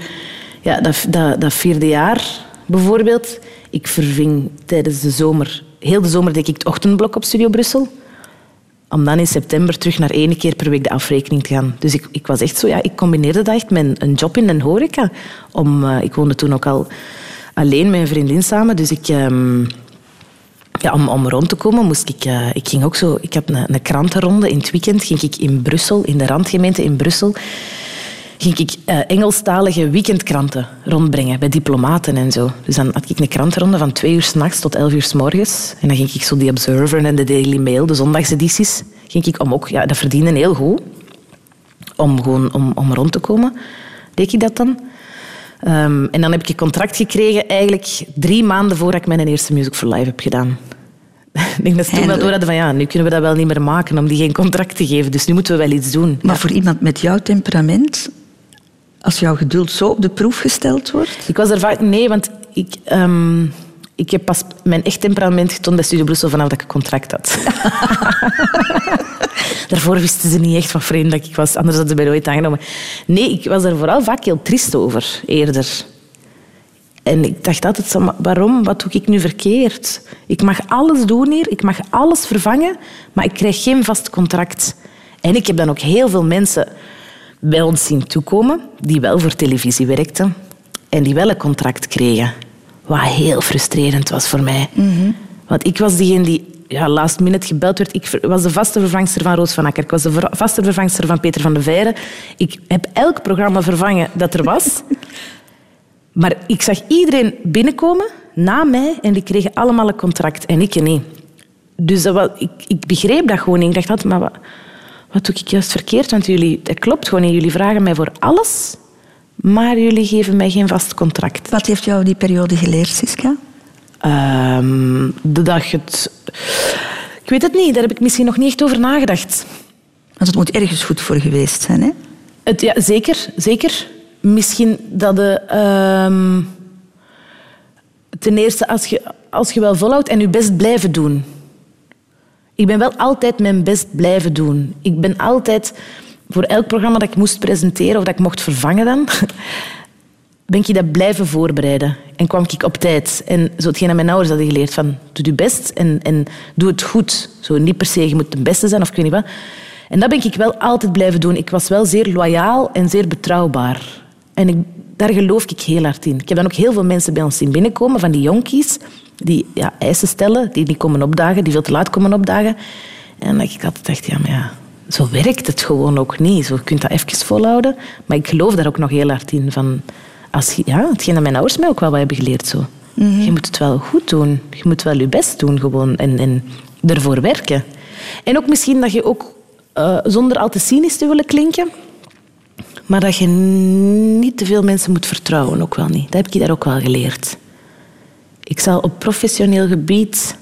Ja, dat, dat, dat vierde jaar bijvoorbeeld... Ik verving tijdens de zomer... Heel de zomer deed ik het ochtendblok op Studio Brussel. Om dan in september terug naar één keer per week de afrekening te gaan. Dus ik, ik was echt zo... Ja, ik combineerde dat echt met een job in een horeca. Om, uh, ik woonde toen ook al alleen met een vriendin samen. Dus ik... Um, ja, om, om rond te komen moest ik... Uh, ik ging ook zo... Ik heb een, een krantenronde. In het weekend ging ik in Brussel, in de randgemeente in Brussel, ging ik uh, Engelstalige weekendkranten rondbrengen bij diplomaten en zo. Dus dan had ik een krantenronde van twee uur s'nachts tot elf uur s morgens. En dan ging ik zo die Observer en de Daily Mail, de zondagsedities, ging ik om ook... Ja, dat verdiende heel goed. Om gewoon om, om rond te komen, deed ik dat dan. Um, en dan heb ik een contract gekregen eigenlijk drie maanden voordat ik mijn eerste Music for Live heb gedaan. *laughs* ik denk dat ze toen wel door hadden van ja, nu kunnen we dat wel niet meer maken om die geen contract te geven. Dus nu moeten we wel iets doen. Maar voor iemand met jouw temperament, als jouw geduld zo op de proef gesteld wordt? Ik was er vaak... Nee, want ik... Um, ik heb pas mijn echt temperament getoond bij Studio Brussel vanaf dat ik een contract had. *laughs* Daarvoor wisten ze niet echt wat vreemd dat ik was, anders hadden ze mij nooit aangenomen. Nee, ik was er vooral vaak heel triest over, eerder. En ik dacht altijd, waarom? Wat doe ik nu verkeerd? Ik mag alles doen hier, ik mag alles vervangen, maar ik krijg geen vast contract. En ik heb dan ook heel veel mensen bij ons zien toekomen die wel voor televisie werkten en die wel een contract kregen. Wat heel frustrerend was voor mij. Mm Want ik was diegene die ja, last minute gebeld werd. Ik was de vaste vervangster van Roos van Akker. Ik was de vaste vervangster van Peter van de Veire. Ik heb elk programma vervangen dat er was. *laughs* maar ik zag iedereen binnenkomen na mij en die kregen allemaal een contract en ik niet. Dus dat was, ik, ik begreep dat gewoon niet. Ik dacht maar wat, wat doe ik juist verkeerd? Want jullie, dat klopt gewoon niet. Jullie vragen mij voor alles, maar jullie geven mij geen vast contract. Wat heeft jou die periode geleerd, Siska? Um, de dag het... Ik weet het niet, daar heb ik misschien nog niet echt over nagedacht. Want het moet ergens goed voor geweest zijn, hè? Het, ja, zeker, zeker. Misschien dat de... Um, ten eerste, als je, als je wel volhoudt en je best blijven doen. Ik ben wel altijd mijn best blijven doen. Ik ben altijd... Voor elk programma dat ik moest presenteren of dat ik mocht vervangen dan *laughs* ben ik dat blijven voorbereiden. En kwam ik op tijd. En zo hetgeen aan mijn ouders hadden geleerd, van doe je best en, en doe het goed. Zo, niet per se, je moet de beste zijn of ik weet niet wat. En dat ben ik wel altijd blijven doen. Ik was wel zeer loyaal en zeer betrouwbaar. En ik, daar geloof ik heel hard in. Ik heb dan ook heel veel mensen bij ons zien binnenkomen, van die jonkies, die ja, eisen stellen, die niet komen opdagen, die veel te laat komen opdagen. En dat ik altijd dacht, ja, maar ja, zo werkt het gewoon ook niet. Zo, je kunt dat even volhouden. Maar ik geloof daar ook nog heel hard in. Van, als je, ja, hetgeen dat mijn ouders mij ook wel hebben geleerd. Zo. Mhm. Je moet het wel goed doen. Je moet wel je best doen gewoon. En, en ervoor werken. En ook misschien dat je ook, uh, zonder al te cynisch te willen klinken, maar dat je niet te veel mensen moet vertrouwen. Ook wel niet. Dat heb ik daar ook wel geleerd. Ik zal op professioneel gebied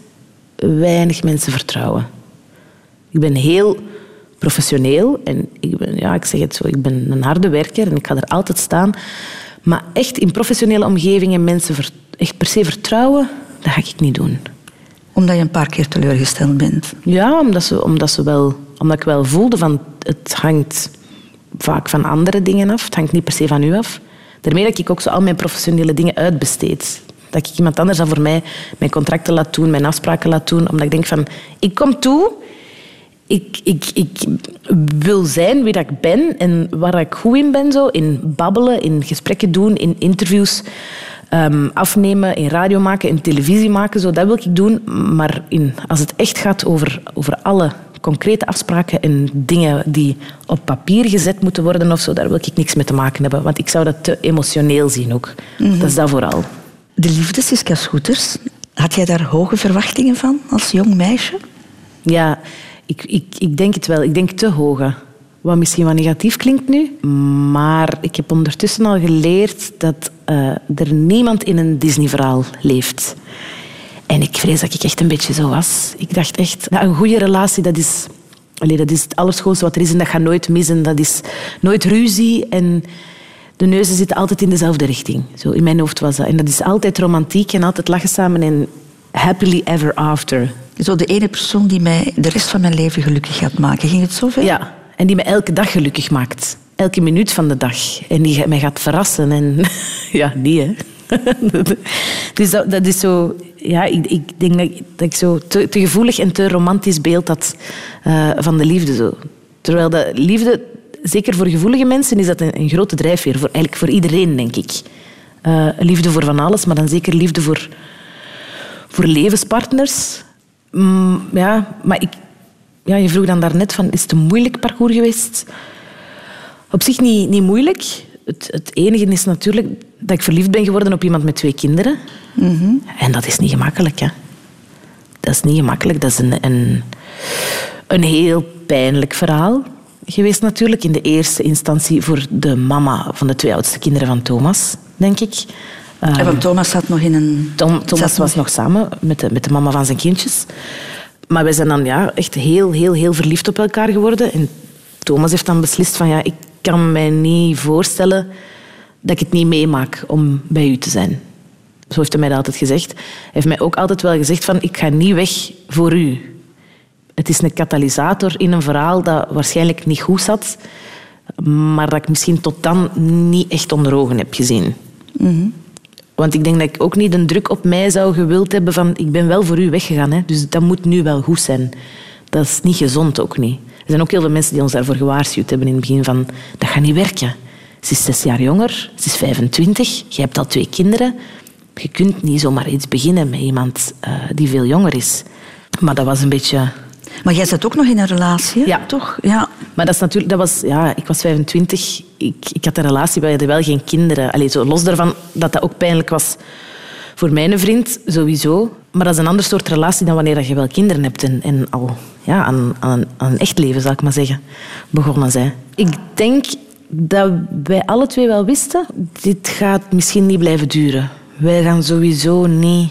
weinig mensen vertrouwen. Ik ben heel professioneel en ik, ben, ja, ik zeg het zo, ik ben een harde werker en ik ga er altijd staan. Maar echt in professionele omgevingen mensen echt per se vertrouwen, dat ga ik niet doen. Omdat je een paar keer teleurgesteld bent? Ja, omdat, ze, omdat, ze wel, omdat ik wel voelde van het hangt vaak van andere dingen af. Het hangt niet per se van u af. Daarmee dat ik ook zo al mijn professionele dingen uitbesteed. Dat ik iemand anders dan voor mij mijn contracten laat doen, mijn afspraken laat doen. Omdat ik denk van, ik kom toe, ik, ik, ik wil zijn wie dat ik ben en waar ik goed in ben. Zo, in babbelen, in gesprekken doen, in interviews um, afnemen, in radio maken, in televisie maken. Zo, dat wil ik doen. Maar in, als het echt gaat over, over alle concrete afspraken en dingen die op papier gezet moeten worden of zo, daar wil ik niks mee te maken hebben. Want ik zou dat te emotioneel zien ook. Dat is dat vooral. De liefde, Siska Scooters, had jij daar hoge verwachtingen van als jong meisje? Ja, ik, ik, ik denk het wel. Ik denk te hoge. Wat misschien wat negatief klinkt nu. Maar ik heb ondertussen al geleerd dat uh, er niemand in een Disney-verhaal leeft. En ik vrees dat ik echt een beetje zo was. Ik dacht echt, een goede relatie, dat is, dat is het allerschoonste wat er is en dat gaat nooit missen. Dat is nooit ruzie en de neuzen zitten altijd in dezelfde richting. Zo in mijn hoofd was dat. En dat is altijd romantiek en altijd lachen samen en happily ever after. Zo de ene persoon die mij de rest van mijn leven gelukkig gaat maken. Ging het zo ver? Ja, en die me elke dag gelukkig maakt. Elke minuut van de dag. En die mij gaat verrassen. En *laughs* ja, die hè. *laughs* dus dat, dat, is zo... Ja, ik, ik denk dat, dat, ik zo te, te, gevoelig en te romantisch beeld had uh, van de liefde. Zo. Terwijl de liefde, zeker voor gevoelige mensen, is dat een, een grote drijfveer. Voor, eigenlijk voor iedereen, denk ik. Uh, liefde voor van alles, maar dan zeker liefde voor, voor levenspartners. Mm, ja, maar ik, ja, je vroeg dan daarnet van, is het een moeilijk parcours geweest? Op zich niet, niet moeilijk. Het, het enige is natuurlijk dat ik verliefd ben geworden op iemand met twee kinderen. Mhm. En dat is niet gemakkelijk, hè. Dat is niet gemakkelijk. Dat is een, een, een heel pijnlijk verhaal geweest natuurlijk. In de eerste instantie voor de mama van de twee oudste kinderen van Thomas, denk ik. En want Thomas zat nog in een... Tom, Thomas was nog samen met de, met de mama van zijn kindjes. Maar wij zijn dan ja, echt heel, heel, heel verliefd op elkaar geworden. En Thomas heeft dan beslist van ja, ik kan mij niet voorstellen dat ik het niet meemaak om bij u te zijn. Zo heeft hij mij dat altijd gezegd. Hij heeft mij ook altijd wel gezegd van ik ga niet weg voor u. Het is een katalysator in een verhaal dat waarschijnlijk niet goed zat, maar dat ik misschien tot dan niet echt onder ogen heb gezien. Mm want ik denk dat ik ook niet een druk op mij zou gewild hebben van ik ben wel voor u weggegaan, hè, dus dat moet nu wel goed zijn. Dat is niet gezond ook niet. Er zijn ook heel veel mensen die ons daarvoor gewaarschuwd hebben in het begin van dat gaat niet werken. Ze is zes jaar jonger, ze is 25, je hebt al twee kinderen. Je kunt niet zomaar iets beginnen met iemand uh, die veel jonger is. Maar dat was een beetje maar jij zat ook nog in een relatie, Ja. toch? Ja. Maar dat is natuurlijk, dat was, ja, ik was 25. Ik, ik had een relatie, waar je wel geen kinderen. Allee, zo los daarvan dat dat ook pijnlijk was voor mijn vriend, sowieso. Maar dat is een ander soort relatie dan wanneer je wel kinderen hebt en, en al ja, aan, aan, aan een echt leven, zal ik maar zeggen, begonnen zijn. Ik denk dat wij alle twee wel wisten, dit gaat misschien niet blijven duren. Wij gaan sowieso niet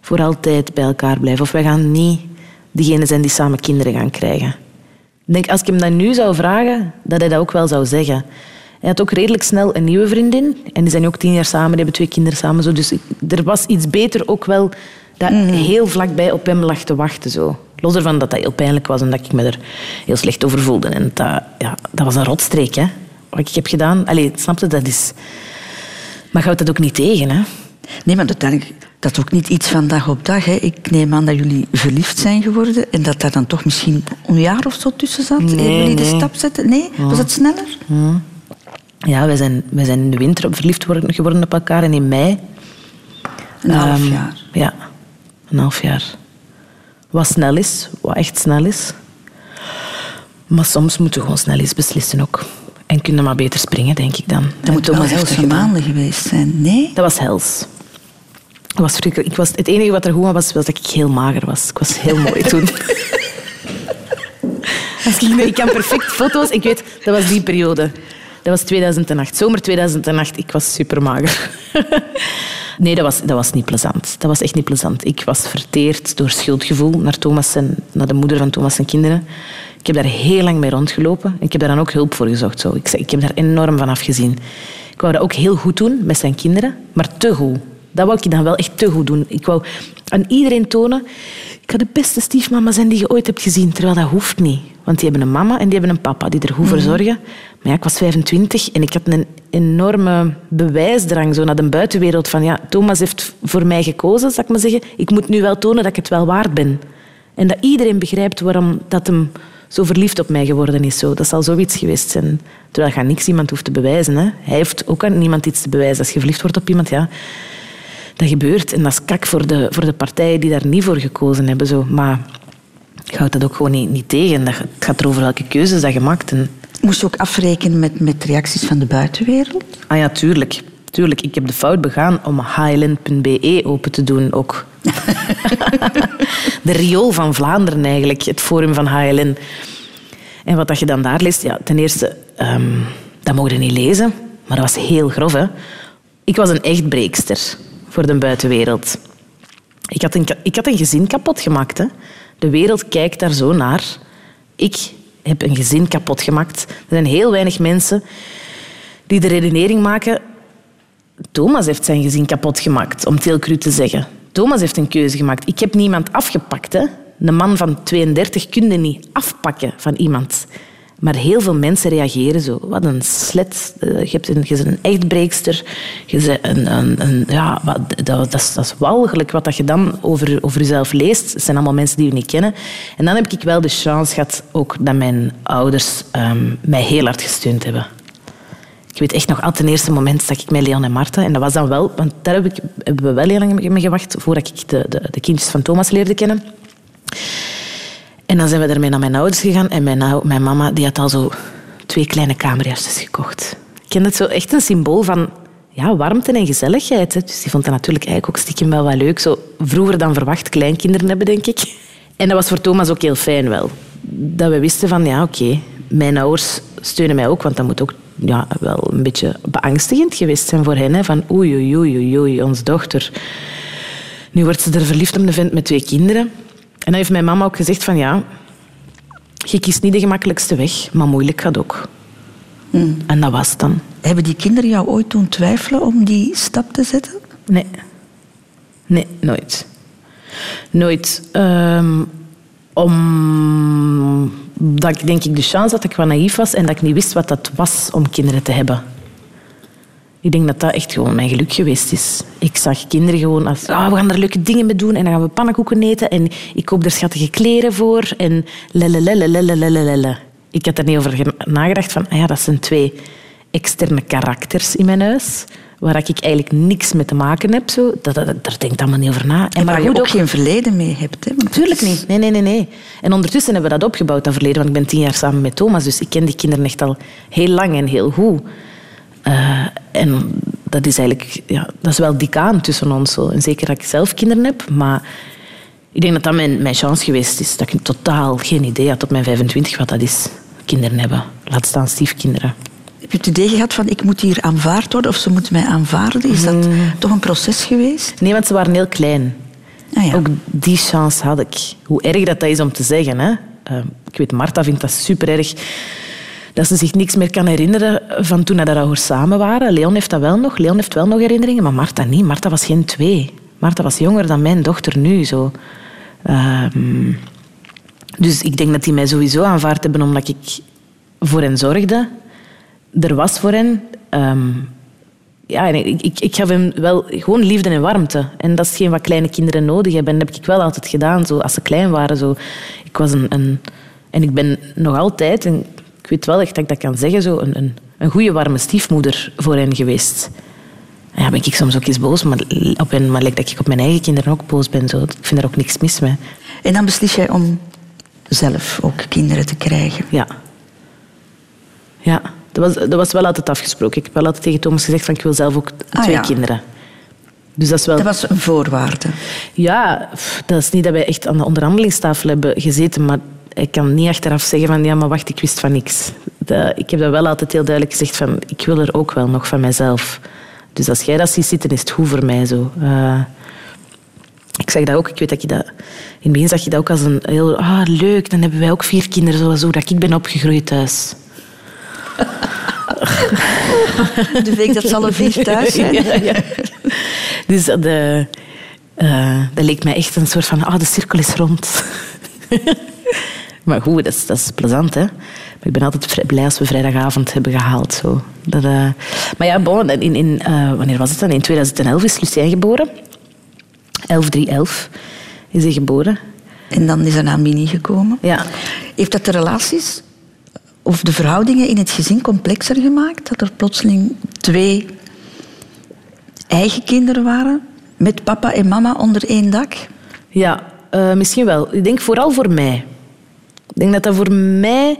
voor altijd bij elkaar blijven. Of wij gaan niet diegenen zijn die samen kinderen gaan krijgen. Ik denk, als ik hem dat nu zou vragen, dat hij dat ook wel zou zeggen. Hij had ook redelijk snel een nieuwe vriendin. En die zijn ook tien jaar samen, die hebben twee kinderen samen. Zo. Dus er was iets beter ook wel dat mm. heel vlakbij op hem lag te wachten. Zo. Los ervan dat dat heel pijnlijk was en dat ik me er heel slecht over voelde. En dat, ja, dat was een rotstreek, hè. Wat ik heb gedaan. Allee, snapte, dat is... Maar houdt dat ook niet tegen, hè. Nee, maar uiteindelijk dat is ook niet iets van dag op dag. Hè. Ik neem aan dat jullie verliefd zijn geworden en dat daar dan toch misschien een jaar of zo tussen zat. Nee, jullie de stap zetten? Nee? Was het sneller? Ja, ja wij, zijn, wij zijn in de winter verliefd geworden op elkaar en in mei. Een half ehm, jaar? Ja, een half jaar. Wat snel is, wat echt snel is. Maar soms moeten we gewoon snel eens beslissen ook. En kunnen maar beter springen, denk ik dan. Dat moet toch wel helse maanden geweest zijn, nee? Dat was hels. Was ik was, het enige wat er goed was, was, was dat ik heel mager was. Ik was heel mooi toen. *laughs* ik, ik kan perfect foto's. Ik weet, dat was die periode. Dat was 2008. Zomer 2008. Ik was super mager. *laughs* nee, dat was, dat was niet plezant. Dat was echt niet plezant. Ik was verteerd door schuldgevoel naar Thomas en naar de moeder van Thomas en kinderen. Ik heb daar heel lang mee rondgelopen. Ik heb daar dan ook hulp voor gezocht. Zo. Ik, ik heb daar enorm van afgezien. Ik wou dat ook heel goed doen met zijn kinderen, maar te goed. Dat wou ik dan wel echt te goed doen. Ik wou aan iedereen tonen... Ik ga de beste stiefmama zijn die je ooit hebt gezien. Terwijl dat hoeft niet. Want die hebben een mama en die hebben een papa die er goed voor zorgen. Maar ja, ik was 25 en ik had een enorme bewijsdrang zo naar de buitenwereld. Van ja, Thomas heeft voor mij gekozen, zal ik maar zeggen. Ik moet nu wel tonen dat ik het wel waard ben. En dat iedereen begrijpt waarom dat hem zo verliefd op mij geworden is. Zo. Dat zal zoiets geweest zijn. Terwijl je niks iemand hoeft te bewijzen. Hè. Hij heeft ook aan niemand iets te bewijzen. Als je verliefd wordt op iemand, ja, dat gebeurt. En dat is kak voor de, voor de partijen die daar niet voor gekozen hebben. Zo. Maar je houdt dat ook gewoon niet, niet tegen. Dat, het gaat erover welke keuzes dat je maakt. En... Moest je ook afrekenen met, met reacties van de buitenwereld? Ah ja, tuurlijk. Tuurlijk, ik heb de fout begaan om highland.be open te doen ook. *laughs* de riool van Vlaanderen eigenlijk, het forum van HLN. En wat dat je dan daar leest, ja, ten eerste, um, dat mocht je niet lezen, maar dat was heel grof. Hè? Ik was een echt breekster voor de buitenwereld. Ik had een, ik had een gezin kapot gemaakt. Hè? De wereld kijkt daar zo naar. Ik heb een gezin kapot gemaakt. Er zijn heel weinig mensen die de redenering maken Thomas heeft zijn gezin kapot gemaakt, om cru te zeggen. Thomas heeft een keuze gemaakt. Ik heb niemand afgepakt. Hè. Een man van 32 kun je niet afpakken van iemand. Maar heel veel mensen reageren zo. Wat een slet. Eh, je, hebt een, je bent een echtbreekster. Je bent een, een, een ja, dat, dat, is, dat walgelijk wat dat je dan over, over jezelf leest. Het zijn allemaal mensen die je niet kennen. En dan heb ik wel de chance gehad ook dat mijn ouders um, mij heel hard gesteund hebben. Ik weet echt nog altijd het eerste moment dat ik met Leon en Marta. En dat was dan wel, want daar heb ik, hebben we wel heel lang mee gewacht voordat ik de, de, de kindjes van Thomas leerde kennen. En dan zijn we ermee naar mijn ouders gegaan. En mijn, mijn mama die had al zo twee kleine kamerjasjes gekocht. Ik ken het zo echt een symbool van ja, warmte en gezelligheid. Hè. Dus die vond dat natuurlijk eigenlijk ook stiekem wel wat leuk. Zo vroeger dan verwacht kleinkinderen hebben, denk ik. En dat was voor Thomas ook heel fijn wel. Dat we wisten van, ja, oké, mijn ouders steunen mij ook, want dat moet ook ja, wel een beetje beangstigend geweest zijn voor hen. Van oei, oei, oei, oei, onze dochter. Nu wordt ze er verliefd op een vent met twee kinderen. En dan heeft mijn mama ook gezegd van ja, je kiest niet de gemakkelijkste weg, maar moeilijk gaat ook. Hmm. En dat was het dan. Hebben die kinderen jou ooit doen twijfelen om die stap te zetten? Nee. Nee, nooit. Nooit. Um, om dat ik denk ik de chance dat ik wat naïef was en dat ik niet wist wat dat was om kinderen te hebben. Ik denk dat dat echt gewoon mijn geluk geweest is. Ik zag kinderen gewoon als, oh, we gaan er leuke dingen mee doen en dan gaan we pannenkoeken eten en ik koop er schattige kleren voor en lelelelelelelelele. Ik had er niet over nagedacht van, ah ja, dat zijn twee externe karakters in mijn huis waar ik eigenlijk niks mee te maken heb. Zo. Dat, dat, daar denk ik allemaal niet over na. En, maar waar je ook, geen verleden mee hebt. Hè? Natuurlijk niet. Nee, nee, nee, nee. En ondertussen hebben we dat opgebouwd, dat verleden. Want ik ben tien jaar samen met Thomas, dus ik ken die kinderen echt al heel lang en heel goed. Uh, en dat is eigenlijk ja, dat is wel dik aan tussen ons. Zo. En zeker dat ik zelf kinderen heb, maar ik denk dat dat mijn, mijn chance geweest is. Dat ik totaal geen idee had op mijn 25 wat dat is. Kinderen hebben. Laat staan stiefkinderen. Heb je het idee gehad van ik moet hier aanvaard worden of ze moeten mij aanvaarden? Is dat hmm. toch een proces geweest? Nee, want ze waren heel klein. Ah, ja. Ook die chance had ik. Hoe erg dat, dat is om te zeggen. Hè? Uh, ik weet, Marta vindt dat super erg dat ze zich niks meer kan herinneren van toen dat we samen waren. Leon heeft dat wel nog. Leon heeft wel nog herinneringen, maar Marta niet. Marta was geen twee. Marta was jonger dan mijn dochter nu. Zo. Uh, dus ik denk dat die mij sowieso aanvaard hebben omdat ik voor hen zorgde er was voor hen... Um, ja, ik, ik, ik gaf hem wel gewoon liefde en warmte. En dat is hetgeen wat kleine kinderen nodig hebben. En dat heb ik wel altijd gedaan, zo, als ze klein waren. Zo. Ik was een, een, en ik ben nog altijd, en ik weet wel echt dat ik dat kan zeggen, zo, een, een, een goede, warme stiefmoeder voor hen geweest. En ja, ben ik soms ook eens boos, maar op hen, maar lijkt dat ik op mijn eigen kinderen ook boos ben. Zo. Ik vind er ook niks mis mee. En dan beslis jij om zelf ook kinderen te krijgen? Ja. Ja. Dat was, dat was wel altijd afgesproken. Ik heb wel altijd tegen Thomas gezegd van ik wil zelf ook ah, twee kinderen. Dus dat, is wel... dat was een voorwaarde? Ja, dat is niet dat wij echt aan de onderhandelingstafel hebben gezeten, maar ik kan niet achteraf zeggen van ja, maar wacht, ik wist van niks. ik heb dat wel altijd heel duidelijk gezegd van ik wil er ook wel nog van mijzelf. Dus als jij dat ziet zitten, is het goed voor mij zo. Uh, ik zeg dat ook, ik weet dat je dat... In het begin zag je dat ook als een heel... Ah, leuk, dan hebben wij ook vier kinderen zoals hoe dat ik ben opgegroeid thuis. De week dat ze alle vier thuis zijn. *laughs* Ja, ja. dus de, uh, dat leek mij echt een soort van, ah, de cirkel is rond. *laughs* maar goed, dat is, dat is plezant, hè. Maar ik ben altijd blij als we vrijdagavond hebben gehaald. Zo. Dat, uh... Maar ja, bon, in, in, uh, wanneer was het dan? In 2011 is Lucien geboren. 11 is hij geboren. En dan is er naar Mini gekomen. Ja. Heeft dat de relaties of de verhoudingen in het gezin complexer gemaakt? Dat er plotseling twee eigen kinderen waren? Met papa en mama onder één dak? Ja, uh, misschien wel. Ik denk vooral voor mij. Ik denk dat dat voor mij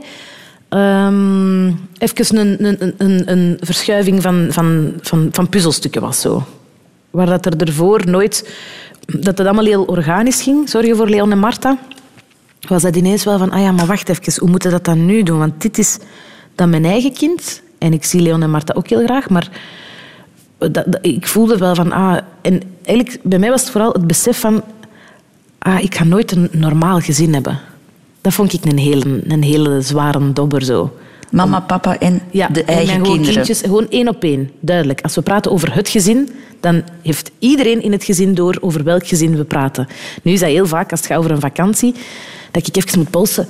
um, even een, een, een, een verschuiving van, van, van, van puzzelstukken was. Zo. Waar dat er ervoor nooit... Dat het allemaal heel organisch ging. Zorgen voor Leon en Marta. Was dat ineens wel van... Ah ja, maar wacht even. Hoe moeten we dat dan nu doen? Want dit is dan mijn eigen kind. En ik zie Leon en Marta ook heel graag. Maar dat, ik voelde wel van... Ah, en eigenlijk, bij mij was het vooral het besef van... Ah, ik ga nooit een normaal gezin hebben. Dat vond ik een hele, een hele zware dobber zo. Mama, papa en ja, de eigen en kinderen. Kindjes, gewoon één op één, duidelijk. Als we praten over het gezin, dan heeft iedereen in het gezin door over welk gezin we praten. Nu is dat heel vaak, als het gaat over een vakantie, dat ik even moet polsen.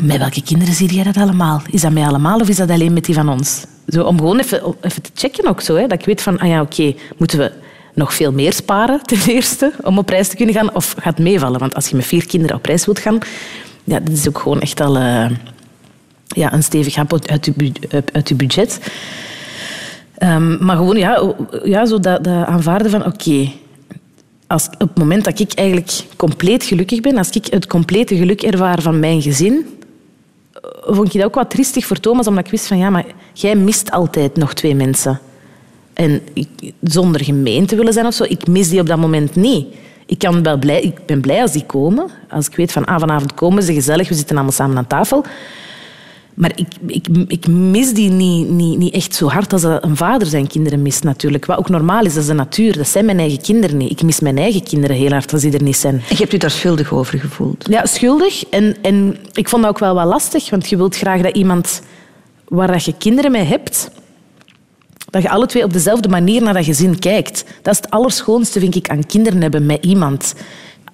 Met welke kinderen zie jij dat allemaal? Is dat mij allemaal of is dat alleen met die van ons? Zo, om gewoon even, even te checken ook zo. Hè, dat ik weet van, ah ja, oké, moeten we nog veel meer sparen *laughs* ten eerste om op reis te kunnen gaan? Of gaat het meevallen? Want als je met vier kinderen op reis wilt gaan, ja, dat is ook gewoon echt al uh, ja, een stevig hap uit je, uit je budget. Um, maar gewoon ja, ja, zo dat, dat aanvaarden van oké, als op het moment dat ik eigenlijk compleet gelukkig ben, als ik het complete geluk ervaar van mijn gezin, vond je dat ook wat tristig voor Thomas, omdat ik wist van ja, maar jij mist altijd nog twee mensen. En ik, zonder gemeen te willen zijn of zo, ik mis die op dat moment niet. Ik, kan wel blij, ik ben blij als die komen. Als ik weet van ah, vanavond komen ze gezellig, we zitten allemaal samen aan tafel. Maar ik, ik, ik mis die niet, niet, niet echt zo hard als een vader zijn kinderen mist natuurlijk. Wat ook normaal is, dat is de natuur. Dat zijn mijn eigen kinderen niet. Ik mis mijn eigen kinderen heel hard als die er niet zijn. En je hebt u daar schuldig over gevoeld? Ja, schuldig. En, en ik vond dat ook wel wat lastig, want je wilt graag dat iemand waar je kinderen mee hebt, dat je alle twee op dezelfde manier naar dat gezin kijkt. Dat is het allerschoonste, vind ik, aan kinderen hebben met iemand.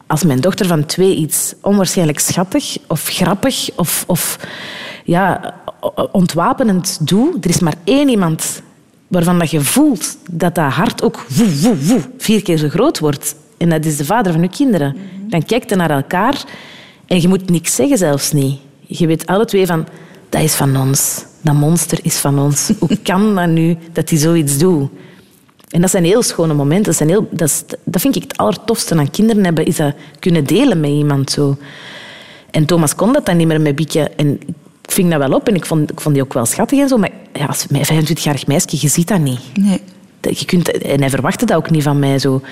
Als mijn dochter van twee iets onwaarschijnlijk schattig of grappig of, of ja, ontwapenend doet, er is maar één iemand waarvan dat je voelt dat dat hart ook woe, woe, woe, vier keer zo groot wordt. En dat is de vader van je kinderen. Dan kijkt je naar elkaar en je moet niks zeggen, zelfs niet. Je weet alle twee van, dat is van ons. Dat monster is van ons. Hoe *laughs* kan dat nu dat hij zoiets doet? En dat zijn heel schone momenten. Dat, zijn heel, dat, is, dat vind ik het allertofste aan kinderen hebben, is dat kunnen delen met iemand zo. En Thomas kon dat dan niet meer met Bieke. En ik ving dat wel op en ik vond, ik vond die ook wel schattig en zo. Maar ja, als 25-jarig meisje, je ziet dat niet. Nee. Je kunt, en hij verwachtte dat ook niet van mij. Zo.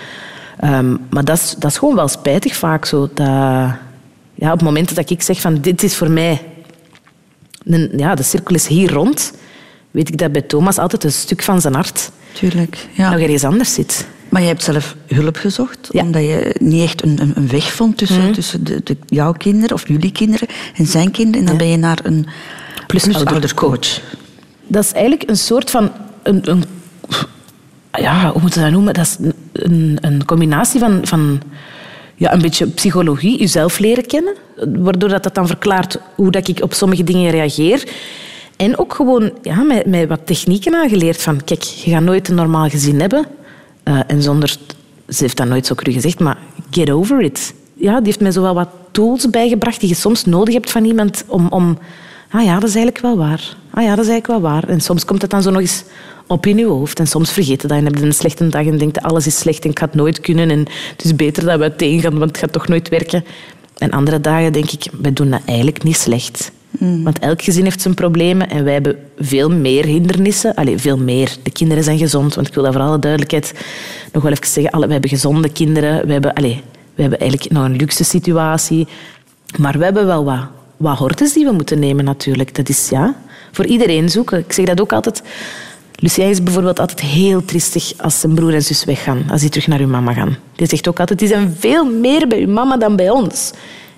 Um, maar dat is, dat is gewoon wel spijtig vaak. Zo, dat, ja, op momenten dat ik zeg van dit is voor mij ja, de cirkel is hier rond, weet ik dat bij Thomas altijd een stuk van zijn hart Tuurlijk, ja. nog ergens anders zit. Maar je hebt zelf hulp gezocht, omdat je niet echt een, een weg vond tussen, mhm. tussen de, de, jouw kinderen of jullie kinderen en zijn kinderen. En dan ben je naar een plusoudercoach. dat is eigenlijk een soort van... Een, een, ja, hoe moet je dat noemen? Dat is een, een combinatie van, van ja, een beetje psychologie, jezelf leren kennen. Waardoor dat, dat dan verklaart hoe dat ik op sommige dingen reageer. En ook gewoon ja, met, met wat technieken aangeleerd. Van, kijk, je gaat nooit een normaal gezin hebben. Uh, en zonder... Ze heeft dat nooit zo cru gezegd, maar get over it. Ja, die heeft mij zo wel wat tools bijgebracht die je soms nodig hebt van iemand om... om ah ja, dat is eigenlijk wel waar. Ah ja, dat is eigenlijk wel waar. En soms komt het dan zo nog eens op in je hoofd. En soms vergeet je dat en heb je een slechte dag en denkt alles is slecht en ik ga het nooit kunnen. En het is beter dat we uiteen gaan, want het gaat toch nooit werken. En andere dagen denk ik, wij doen dat eigenlijk niet slecht. Hmm. Want elk gezin heeft zijn problemen en wij hebben veel meer hindernissen. Allee, veel meer. De kinderen zijn gezond, want ik wil dat voor alle duidelijkheid nog wel even zeggen. Alle, we hebben gezonde kinderen. We hebben, allee, we hebben eigenlijk nog een luxe situatie. Maar we hebben wel wat, wat hortes die we moeten nemen natuurlijk. Dat is ja, voor iedereen zoeken. Ik zeg dat ook altijd. Lucien is bijvoorbeeld altijd heel tristig als zijn broer en zus weggaan, als die terug naar hun mama gaan. Die zegt ook altijd, die zijn veel meer bij hun mama dan bij ons.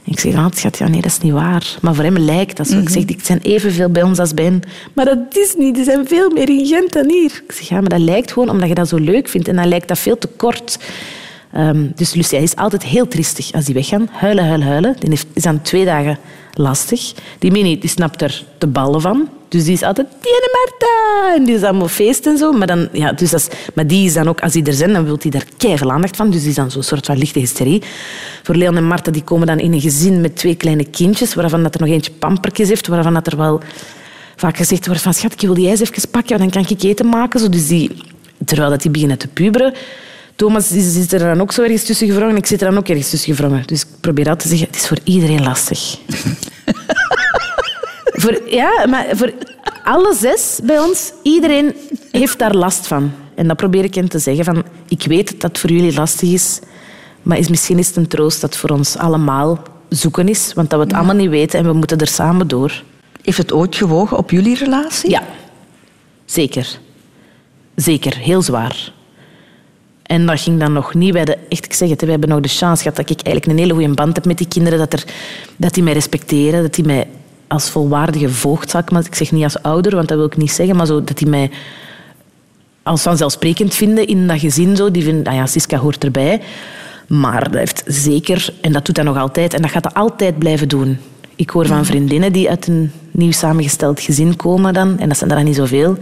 ik zeg, schat, ja, nee, dat is niet waar. Maar voor hem lijkt dat zo. Ik zeg, die zijn evenveel bij ons als bij hen. Maar dat is niet. Die zijn veel meer in Gent dan hier. Ik zeg, ja, maar dat lijkt gewoon omdat je dat zo leuk vindt. En dan lijkt dat veel te kort. Um, dus Lucia is altijd heel tristig als die weggaan. Huilen, huilen, huilen. Die heeft, is dan twee dagen lastig. Die Mini die snapt er de ballen van. Dus die is altijd, Tiene Marta! En die is allemaal feest en zo. Maar, dan, ja, dus is, maar die is dan ook, als die er zijn, dan wil hij daar keihard aandacht van. Dus die is dan zo'n soort van lichte hysterie. Voor Leon en Marta die komen dan in een gezin met twee kleine kindjes, waarvan dat er nog eentje pampertjes heeft, waarvan dat er wel vaak gezegd wordt van, schat, ik wil die ijs even pakken, dan kan ik eten maken. Zo, dus die, terwijl dat die beginnen te puberen, Thomas zit er dan ook zo ergens tussen gevrongen en ik zit er dan ook ergens tussen gevrongen. Dus ik probeer altijd te zeggen, het is voor iedereen lastig. *laughs* voor, ja, maar voor alle zes bij ons, iedereen heeft daar last van. En dat probeer ik hen te zeggen. Van, ik weet dat het voor jullie lastig is, maar is, misschien is het een troost dat voor ons allemaal zoeken is. Want dat we het allemaal niet weten en we moeten er samen door. Heeft het ooit gewogen op jullie relatie? Ja, zeker. Zeker, heel zwaar. En dat ging dan nog niet. Wij de, echt, ik zeg het, we hebben nog de chance gehad dat ik eigenlijk een hele goede band heb met die kinderen. Dat, er, dat die mij respecteren, dat die mij als volwaardige voogd, zal ik, maar ik zeg niet als ouder, want dat wil ik niet zeggen, maar zo, dat die mij als vanzelfsprekend vinden in dat gezin. Zo. Die vinden, nou ja, Siska hoort erbij. Maar dat heeft zeker, en dat doet hij nog altijd, en dat gaat hij altijd blijven doen. Ik hoor van vriendinnen die uit een nieuw samengesteld gezin komen dan, en dat zijn er dan niet zoveel,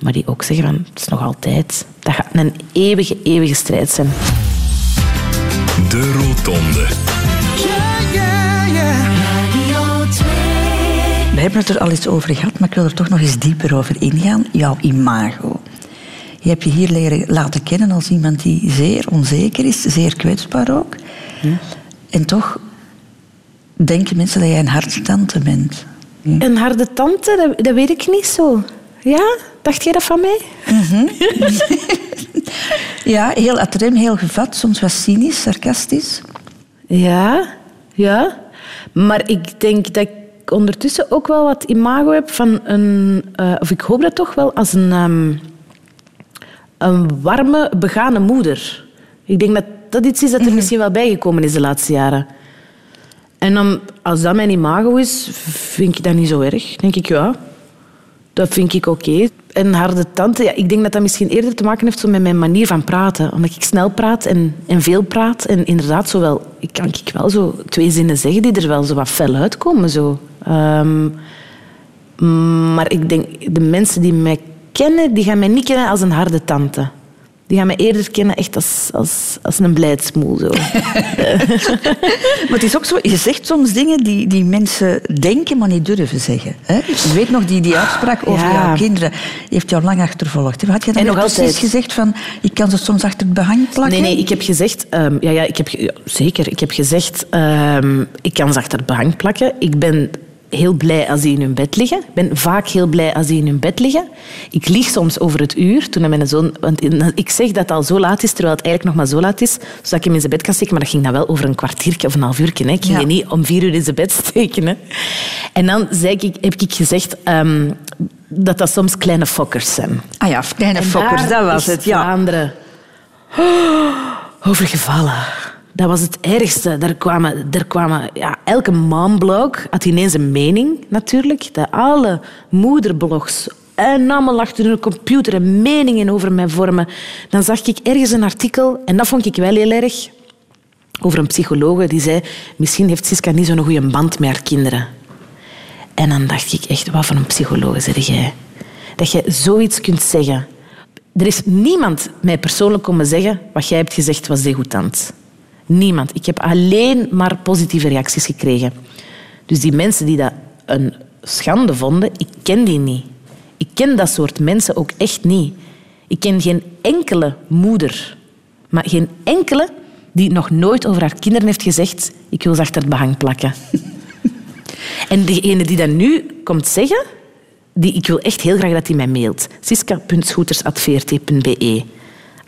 maar die ook zeggen van, het is nog altijd. Dat gaat een eeuwige, eeuwige strijd zijn. De Rotonde. We hebben het er al eens over gehad, maar ik wil er toch nog eens dieper over ingaan. Jouw imago. Je hebt je hier leren laten kennen als iemand die zeer onzeker is, zeer kwetsbaar ook. Ja. En toch denken mensen dat jij een harde tante bent. Een harde tante? Dat, dat, weet ik niet zo. Ja? Dacht jij dat van mij? Mm ja, heel atrem, heel gevat, soms wat cynisch, sarcastisch. Ja, ja. Maar ik denk dat ik ondertussen ook wel wat imago heb van een... Uh, of ik hoop dat toch wel als een... Um, een warme, begane moeder. Ik denk dat dat iets is dat er mhm. misschien wel bijgekomen is de laatste jaren. En dan, als dat mijn imago is, vind ik dat niet zo erg. denk ik, ja, dat vind ik oké. En harde tante, ja, ik denk dat dat misschien eerder te maken heeft met mijn manier van praten. Omdat ik snel praat en, en veel praat. En inderdaad, zo wel, ik kan ik wel zo twee zinnen zeggen die er wel zo wat fel uitkomen. Zo. Um, maar ik denk, de mensen die mij kennen, die gaan mij niet kennen als een harde tante. Die gaan me eerder kennen echt als, als, als een blijdsmoel. Zo. *laughs* maar het is ook zo, je zegt soms dingen die, die mensen denken, maar niet durven zeggen. Hè? Je weet nog die, die uitspraak over ja. jouw kinderen. Die heeft jou lang achtervolgd. Had je dan nog precies gezegd van, ik kan ze soms achter het behang plakken? Nee, nee, ik heb gezegd... Um, ja, ja, ik heb, zeker, ik heb gezegd, um, ik kan ze achter het behang plakken. Ik ben heel blij als die in hun bed liggen. Ik ben vaak heel blij als die in hun bed liggen. Ik lieg soms over het uur. Toen mijn zoon, want ik zeg dat het al zo laat is, terwijl het eigenlijk nog maar zo laat is, zodat ik hem in zijn bed kan steken. Maar dat ging dan wel over een kwartiertje of een half uur. Ik ging je niet om vier uur in zijn bed steken. Hè. En dan zei ik, heb ik gezegd um, dat dat soms kleine fokkers zijn. Ah ja, kleine fokkers, dat was het. Ja. Vlaanderen. *gasps* Overgevallen. Dat was het ergste. Er kwamen, er kwamen, ja, elke momblog had ineens een mening, natuurlijk. De alle moederblogs en allemaal achter hun computer en meningen over mij vormen. Dan zag ik ergens een artikel, en dat vond ik wel heel erg, over een psycholoog die zei misschien heeft Siska niet zo'n goede band met haar kinderen. En dan dacht ik echt, wat voor een psycholoog zeg jij? Dat je zoiets kunt zeggen. Er is niemand mij persoonlijk komen zeggen wat jij hebt gezegd was degoutant. Niemand. Ik heb alleen maar positieve reacties gekregen. Dus die mensen die dat een schande vonden, ik ken die niet. Ik ken dat soort mensen ook echt niet. Ik ken geen enkele moeder, maar geen enkele die nog nooit over haar kinderen heeft gezegd ik wil ze achter het behang plakken. *laughs* en degene die dat nu komt zeggen, die, ik wil echt heel graag dat hij mij mailt. siska.scooters.vrt.be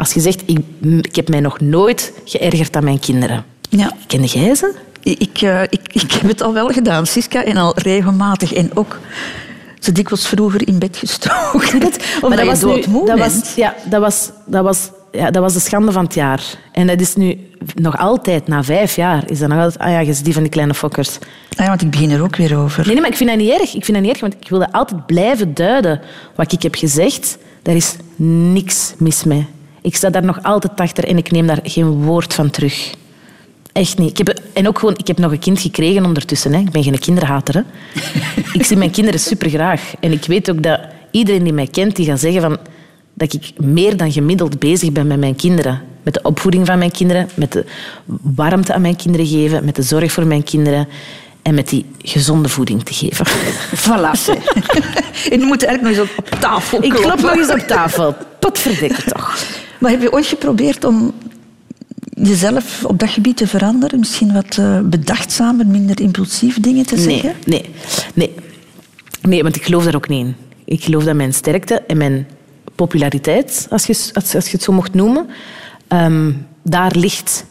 als je zegt, ik, ik heb mij nog nooit geërgerd aan mijn kinderen. Ja. Ken jij ze? Ik, uh, ik, ik heb het al wel gedaan, Siska, en al regelmatig. En ook ze dikwijls vroeger in bed gestoken. *laughs* maar dat was nu, dat was, ja, dat was, dat was ja, dat was de schande van het jaar. En dat is nu nog altijd, na vijf jaar, is dat nog altijd... Ah ja, je die van die kleine fokkers. Ah ja, want ik begin er ook weer over. Nee, nee, maar ik vind dat niet erg. Ik vind dat niet erg, want ik wilde altijd blijven duiden wat ik heb gezegd. Daar is niks mis mee. Ik sta daar nog altijd achter en ik neem daar geen woord van terug. Echt niet. Ik heb, en ook gewoon, ik heb nog een kind gekregen ondertussen. Hè. Ik ben geen kinderhater. Hè. *laughs* ik zie mijn kinderen supergraag. En ik weet ook dat iedereen die mij kent, die gaat zeggen van, dat ik meer dan gemiddeld bezig ben met mijn kinderen. Met de opvoeding van mijn kinderen, met de warmte aan mijn kinderen geven, met de zorg voor mijn kinderen en met die gezonde voeding te geven. Voilà. *laughs* en je moet eigenlijk nog eens op tafel Ik klop nog eens op tafel. Potverdikke toch. *laughs* Maar heb je ooit geprobeerd om jezelf op dat gebied te veranderen? Misschien wat uh, bedachtzamer, minder impulsief dingen te zeggen? Nee, nee, nee. want ik geloof daar ook niet in. Ik geloof dat mijn sterkte en mijn populariteit, als je, als, als je het zo mocht noemen, ehm, daar ligt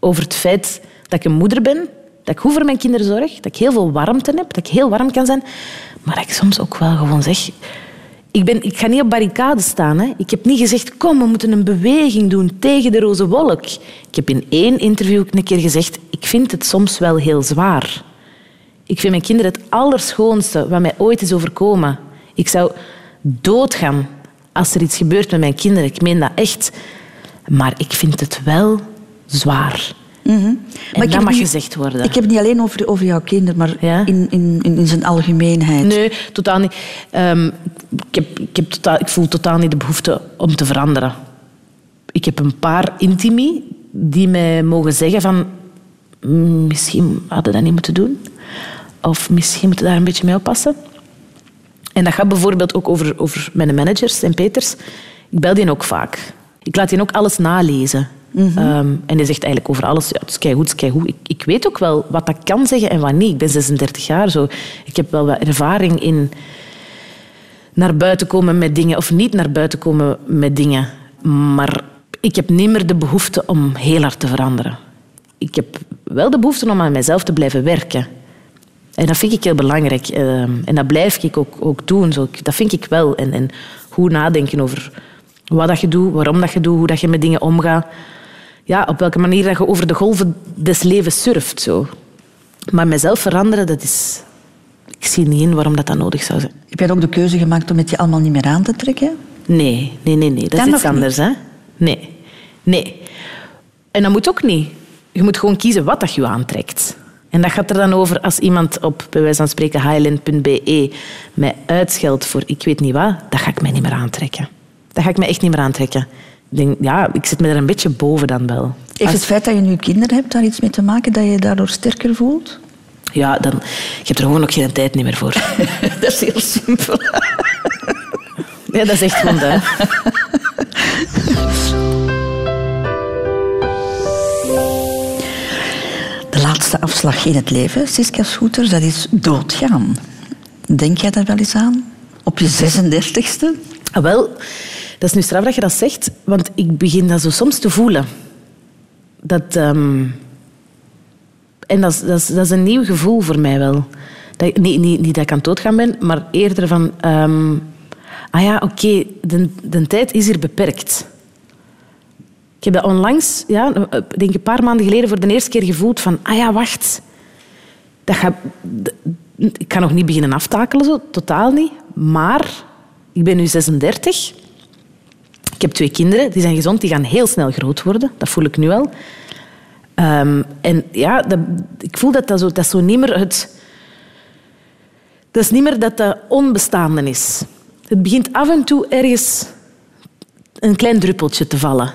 over het feit dat ik een moeder ben, dat ik goed voor mijn kinderen zorg, dat ik heel veel warmte heb, dat ik heel warm kan zijn, maar dat ik soms ook wel gewoon zeg... Ik, ben, ik ga niet op barricades staan. Hè. Ik heb niet gezegd, kom, we moeten een beweging doen tegen de roze wolk. Ik heb in één interview een keer gezegd, ik vind het soms wel heel zwaar. Ik vind mijn kinderen het allerschoonste wat mij ooit is overkomen. Ik zou doodgaan als er iets gebeurt met mijn kinderen. Ik meen dat echt. Maar ik vind het wel zwaar. Mm -hmm. En dat mag gezegd worden. Ik heb het niet alleen over, over jouw kinderen, maar in, in, in, zijn algemeenheid. Nee, totaal niet. Um, ik, heb, ik, heb totaal, ik voel totaal niet de behoefte om te veranderen. Ik heb een paar intimi die mij mogen zeggen van... Mm, misschien hadden we dat niet moeten doen. Of misschien moeten we daar een beetje mee oppassen. En dat gaat bijvoorbeeld ook over, over mijn managers en Peters. Ik bel die ook vaak. Ik laat die ook alles nalezen. Mhm. Ehm, en die zegt eigenlijk over alles, ja, het is goed, het is goed. Ik, ik weet ook wel wat dat kan zeggen en wat niet. Ik ben 36 jaar zo. Ik heb wel wat ervaring in naar buiten komen met dingen of niet naar buiten komen met dingen. Maar ik heb niet meer de behoefte om heel hard te veranderen. Ik heb wel de behoefte om aan mezelf te blijven werken. En dat vind ik heel belangrijk. Ehm, en dat blijf ik ook, ook doen. Zo. Dat vind ik wel. En, en goed nadenken over wat dat je doet, waarom dat je doet, hoe dat je met dingen omgaat. Ja, op welke manier dat je over de golven des levens surft. Zo. Maar mezelf veranderen, dat is... Ik zie niet in waarom dat, dat nodig zou zijn. Heb jij ook de keuze gemaakt om het je allemaal niet meer aan te trekken? Nee, nee, nee. nee. Dat, is iets anders. Hè? Nee. nee. En dat moet ook niet. Je moet gewoon kiezen wat dat je aantrekt. En dat gaat er dan over als iemand op, bij wijze van spreken, highland.be mij uitscheldt voor ik weet niet wat, dat ga ik mij niet meer aantrekken. Dat ga ik mij echt niet meer aantrekken. Ik denk, ja, ik zit me er een beetje boven dan wel. Heeft het feit dat je nu kinderen hebt daar iets mee te maken, dat je je daardoor sterker voelt? Ja, dan, je hebt er gewoon ook geen tijd meer voor. *laughs* dat is heel simpel. ja, dat is echt gewoon dat. de laatste afslag in het leven, Siska Schoeters, dat is doodgaan. Denk jij daar wel eens aan? Op je 36ste? Ah, wel, dat is nu straf dat je dat zegt, want ik begin dat zo soms te voelen. Dat, um... En dat is, dat, een nieuw gevoel voor mij wel. Dat, niet, niet, niet dat ik aan het doodgaan ben, maar eerder van... Um... Ah ja, oké, de, de tijd is hier beperkt. Ik heb dat onlangs, ja, denk een paar maanden geleden, voor de eerste keer gevoeld van... Ah ja, wacht. Dat gaat, ik kan nog niet beginnen aftakelen, zo, totaal niet. Maar ik ben nu 36. Ik heb twee kinderen, die zijn gezond, die gaan heel snel groot worden. Dat voel ik nu al. Um, en ja, ik voel dat dat zo, dat zo niet meer het... Dat is niet meer dat dat onbestaande is. Het begint af en toe ergens een klein druppeltje te vallen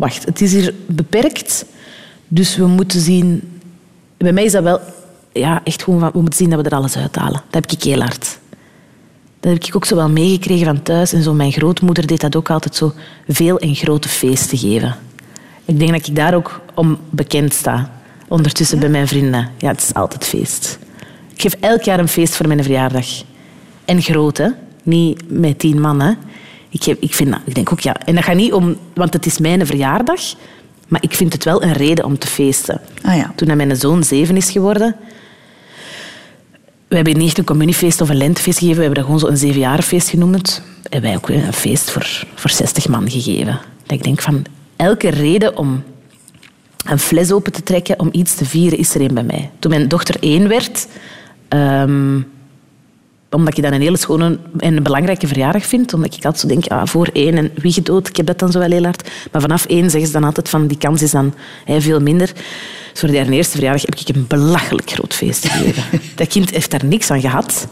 wacht, het is hier beperkt, dus we moeten zien... Bij mij is dat wel ja, echt gewoon we moeten zien dat we er alles uithalen. Dat heb ik heel hard. Dat heb ik ook zo wel meegekregen van thuis. En zo mijn grootmoeder deed dat ook altijd zo veel en grote feesten geven. Ik denk dat ik daar ook om bekend sta. Ondertussen bij mijn vrienden. Ja, het is altijd feest. Ik geef elk jaar een feest voor mijn verjaardag. En groot, hè. Niet met tien man, hè. Ik, heb, ik, vind, ik denk ook, ja... En dat gaat niet om... Want het is mijn verjaardag. Maar ik vind het wel een reden om te feesten. Ah, ja. Toen mijn zoon zeven is geworden... We hebben niet een communiefeest of een lentefeest gegeven. We hebben dat gewoon zo een zevenjarenfeest genoemd. En wij ook een feest voor, voor 60 man gegeven. Dat ik denk van, elke reden om een fles open te trekken, om iets te vieren, is er een bij mij. Toen mijn dochter één werd... ehm, omdat ik dat een hele schone en een belangrijke verjaardag vind. Omdat ik altijd zo denk, ah, voor één en wie gedood, ik heb dat dan zo wel heel hard. Maar vanaf één zeggen ze dan altijd van, die kans is dan hè, veel minder. Dus voor die eerste verjaardag heb ik een belachelijk groot feest gegeven. *laughs* dat kind heeft daar niks aan gehad.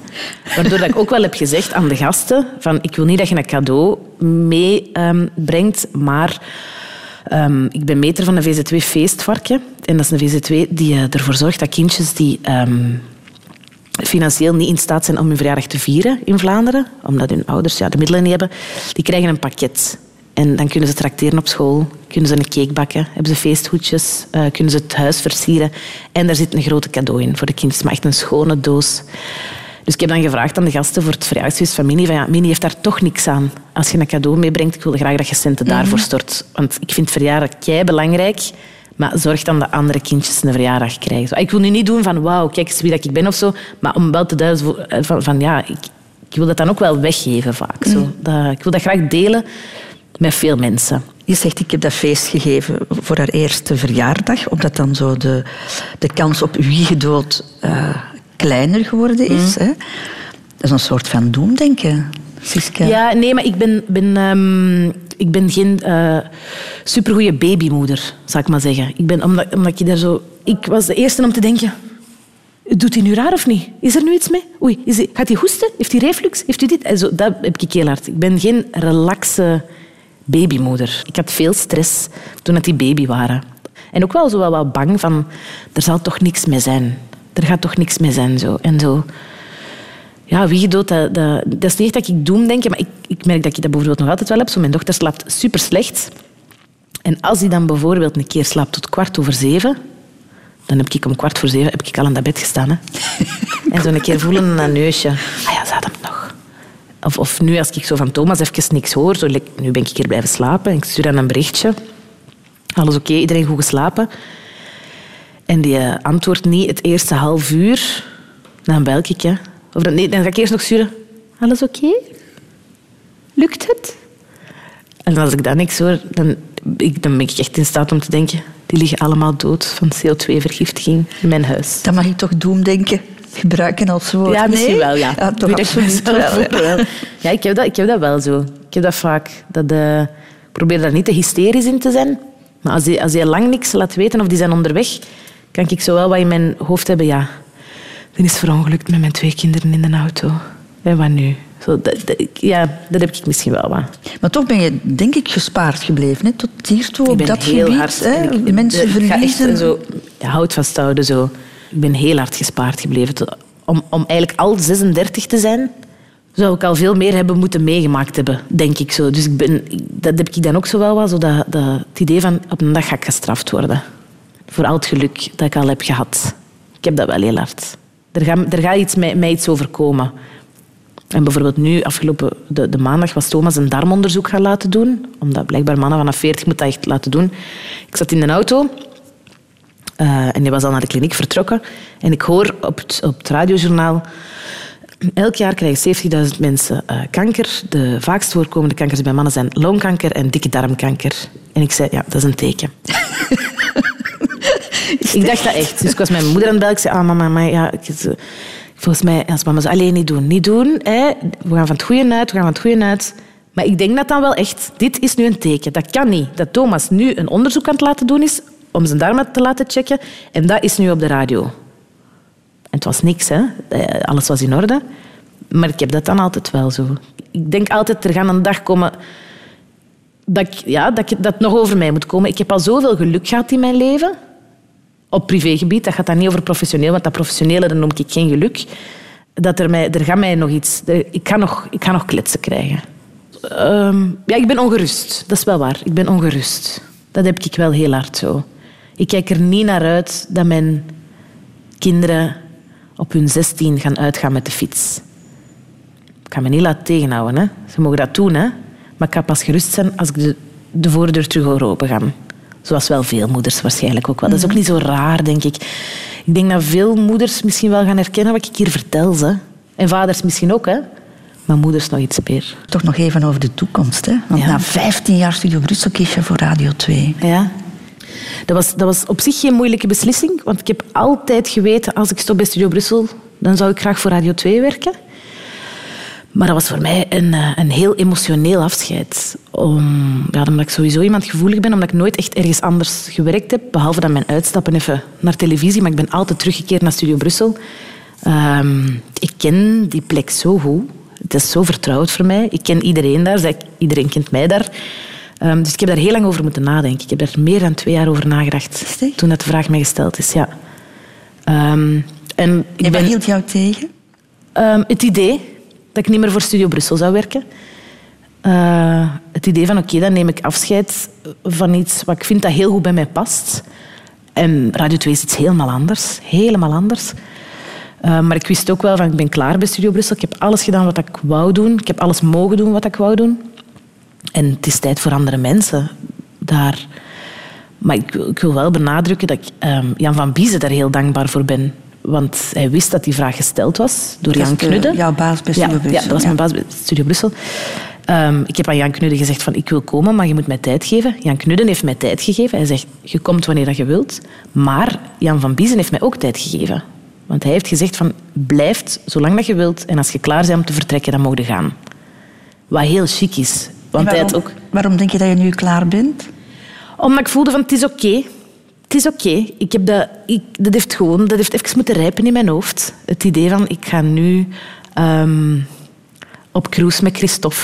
Waardoor dat ik ook wel heb gezegd aan de gasten, van, ik wil niet dat je een cadeau meebrengt, maar... ehm, ik ben meter van de VZ2 Feestvarken. En dat is een VZ2 die eh, ervoor zorgt dat kindjes die ehm, financieel niet in staat zijn om hun verjaardag te vieren in Vlaanderen, omdat hun ouders ja, de middelen niet hebben, die krijgen een pakket. En dan kunnen ze tracteren op school, kunnen ze een cake bakken, hebben ze feesthoedjes, eh, kunnen ze het huis versieren. En daar zit een grote cadeau in voor de kinderen, maar echt een schone doos. Dus ik heb dan gevraagd aan de gasten voor het verjaardagsfeest van van ja, Mini heeft daar toch niks aan. Als je een cadeau meebrengt, ik wil graag dat je centen daarvoor stort. Want ik vind verjaardag kei belangrijk, maar zorg dan dat andere kindjes een verjaardag krijgen. Ik wil nu niet doen van wauw, kijk eens wie dat ik ben of zo, maar om wel te duiden voor- eh, van, van ja, ik, ik wil dat dan ook wel weggeven vaak. Zo. Dat, ik wil dat graag delen met veel mensen. Je zegt, ik heb dat feest gegeven voor haar eerste verjaardag, omdat dan zo de, de kans op wiegedood eh kleiner geworden is. Hè? Dat is een soort van doemdenken, Siska. Ja, nee, maar ik ben, ben, ehm, ik ben geen eh supergoeie babymoeder, zou ik maar zeggen. Ik ben, omdat, omdat ik daar zo... Ik was de eerste om te denken... Doet hij nu raar of niet? Is er nu iets mee? Oei, is hij, gaat hij hoesten? Heeft hij reflux? Heeft hij dit? Zo, dat heb ik heel hard. Ik ben geen relaxe babymoeder. Ik had veel stress toen het die baby waren. En ook wel zo wel wat bang van... Er zal toch niks mee zijn. Er gaat toch niks mee zijn. Zo. En zo... Ja, wie doet dat, dat, dat is niet echt dat ik doem denk, maar ik, ik merk dat ik dat bijvoorbeeld nog altijd wel heb. Zo, mijn dochter slaapt super slecht. En als die dan bijvoorbeeld een keer slaapt tot kwart over zeven, dan heb ik om kwart voor zeven heb ik al aan dat bed gestaan. Hè. *laughs* en zo een keer voelen een neusje. Ah ja, ze had hem. Of, of nu, als ik zo van Thomas even niks hoor, zo, nu ben ik hier blijven slapen en ik stuur dan een berichtje. Alles oké, iedereen goed geslapen. En die eh, antwoordt niet het eerste half uur. Dan bel ik. Of dan, nee, dan ga ik eerst nog sturen. Alles oké? Lukt het? En als ik dan niks hoor, dan, ik, dan ben ik echt in staat om te denken... Die liggen allemaal dood van CO2-vergiftiging in mijn huis. Dat mag ik toch doemdenken gebruiken als woord? Ja, misschien Nee? wel, ja. ja toch ik absoluut wel. Ja, ik heb, dat, ik heb dat wel zo. Ik heb dat vaak. Dat, eh, ik probeer daar niet te hysterisch in te zijn. Maar als die, als lang niks laat weten of die zijn onderweg, kan ik zo wel wat in mijn hoofd hebben. Ja, dan is verongelukt met mijn twee kinderen in de auto. En wat nu? Zo, dat, dat- ja, dat heb ik misschien wel wat. Maar toch ben je, denk ik, gespaard gebleven. Hè? Tot hiertoe op dat heel gebied. hard. Hè? ik- Mensen verliezen. zo, ja, hout vasthouden. Zo. Ik ben heel hard gespaard gebleven. Om, om eigenlijk al 36 te zijn, zou ik al veel meer hebben moeten meegemaakt hebben, denk ik zo. Dus ik ben, dat heb ik dan ook zo wel wat, zo dat, dat, het idee van op een dag ga ik gestraft worden. Voor al het geluk dat ik al heb gehad. Ik heb dat wel heel hard. Er gaat, er gaat iets, mij, iets overkomen. En bijvoorbeeld nu, afgelopen de, de maandag, was Thomas een darmonderzoek gaan laten doen. Omdat blijkbaar mannen vanaf 40 moeten dat echt laten doen. Ik zat in de auto eh, en die was al naar de kliniek vertrokken. En ik hoor op het, op het radiojournaal... Elk jaar krijgen 70.000 mensen eh, kanker. De vaakst voorkomende kankers bij mannen zijn longkanker en dikke darmkanker. En ik zei, ja, dat is een teken. *laughs* ik dacht dat echt. Dus ik was mijn moeder aan het bellen. Ik zei, ah, mama, maar ja, ik, eh, volgens mij, als mama zei, alleen niet doen, niet doen. Hè. We gaan van het goede uit, we gaan van het goede uit. Maar ik denk dat dan wel echt, dit is nu een teken. Dat kan niet. Dat Thomas nu een onderzoek aan het laten doen is om zijn darmen te laten checken. En dat is nu op de radio. En het was niks, hè. Eh, Alles was in orde. Maar ik heb dat dan altijd wel zo. Ik denk altijd, er gaat een dag komen dat, ik, ja, dat, dat nog over mij moet komen. Ik heb al zoveel geluk gehad in mijn leven. Op privégebied, dat gaat dan niet over professioneel, want dat professionele dat noem ik geen geluk. Dat er, mij, er gaat mij nog iets... ik, ga nog, ik ga nog kletsen krijgen. Ehm, ja, ik ben ongerust. Dat is wel waar. Ik ben ongerust. Dat heb ik wel heel hard zo. Ik kijk er niet naar uit dat mijn kinderen op hun 16 gaan uitgaan met de fiets. Ik kan me niet laten tegenhouden. Hè. Ze mogen dat doen, hè. maar ik ga pas gerust zijn als ik de, de voordeur terug hoor open gaan. Zoals wel veel moeders waarschijnlijk ook wel. Dat is ook niet zo raar, denk ik. Ik denk dat veel moeders misschien wel gaan herkennen wat ik hier vertel. Ze. En vaders misschien ook. Hè. mijn moeders nog iets meer. Toch nog even over de toekomst. Hè? Want na 15 jaar Studio Brussel kies je voor Radio 2. Ja. Dat was, dat was op zich geen moeilijke beslissing. Want ik heb altijd geweten, als ik stop bij Studio Brussel, dan zou ik graag voor Radio 2 werken. Maar dat was voor mij een, eh, een heel emotioneel afscheid. Om, ja, omdat ik sowieso iemand gevoelig ben, omdat ik nooit echt ergens anders gewerkt heb. Behalve dan mijn uitstappen even naar televisie. Maar ik ben altijd teruggekeerd naar Studio Brussel. Ehm, ik ken die plek zo goed. Het is zo vertrouwd voor mij. Ik ken iedereen daar. Iedereen kent mij daar. Ehm, dus ik heb daar heel lang over moeten nadenken. Ik heb daar meer dan twee jaar over nagedacht. Toen dat de vraag mij gesteld is, ja. Um, en ik en wat hield jou tegen? het idee dat ik niet meer voor Studio Brussel zou werken. Uh, het idee van oké, dan neem ik afscheid van iets wat ik vind dat heel goed bij mij past. En Radio 2 is iets helemaal anders. Helemaal anders. Uh, maar ik wist ook wel van ik ben klaar bij Studio Brussel. Ik heb alles gedaan wat ik wou doen. Ik heb alles mogen doen wat ik wou doen. En het is tijd voor andere mensen daar. Maar ik, ik wil wel benadrukken dat ik um, Jan van Biezen daar heel dankbaar voor ben. Want hij wist dat die vraag gesteld was door Jan Knudde. Jouw baas bij Studio Brussel. Ja, dat was mijn baas bij Studio Brussel. Um, ik heb aan Jan Knudde gezegd van ik wil komen, maar je moet mij tijd geven. Jan Knudden heeft mij tijd gegeven. Hij zegt je komt wanneer dat je wilt. Maar Jan van Biezen heeft mij ook tijd gegeven. Want hij heeft gezegd van blijf zolang dat je wilt en als je klaar bent om te vertrekken, dan mag je gaan. Wat heel chic is. Want waarom, hij ook... waarom denk je dat je nu klaar bent? Omdat ik voelde van het is oké het is oké. Ik heb dat, ik, dat heeft gewoon dat heeft even moeten rijpen in mijn hoofd. Het idee van ik ga nu um, op cruise met Christophe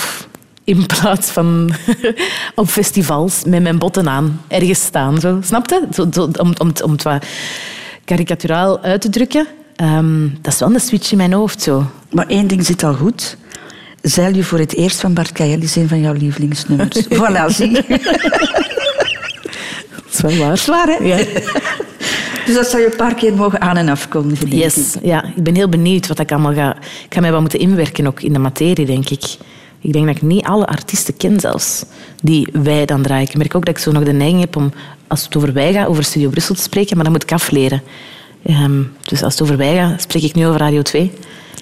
in *laughs* plaats van *laughs* op festivals met mijn botten aan ergens staan. Zo. Snap je? Zo, zo, om, om, om het wat karikaturaal uit te drukken. Um, dat is wel een switch in mijn hoofd. Zo. Maar één ding zit al goed. Zeil je voor het eerst van Bart Kael is een van jouw lievelingsnummers. *laughs* voilà, zie dat is wel waar. Zwaar, hè? Ja. Dus dat zou je een paar keer mogen aan- en denk yes. Ja, ik ben heel benieuwd wat ik allemaal ga... Ik ga mij wel moeten inwerken ook in de materie, denk ik. Ik denk dat ik niet alle artiesten ken zelfs, die wij dan draaien. Ik merk ook dat ik zo nog de neiging heb om, als het over wij gaat, over Studio Brussel te spreken, maar dan moet ik afleren. Um, dus als het over wij gaat, spreek ik nu over Radio 2.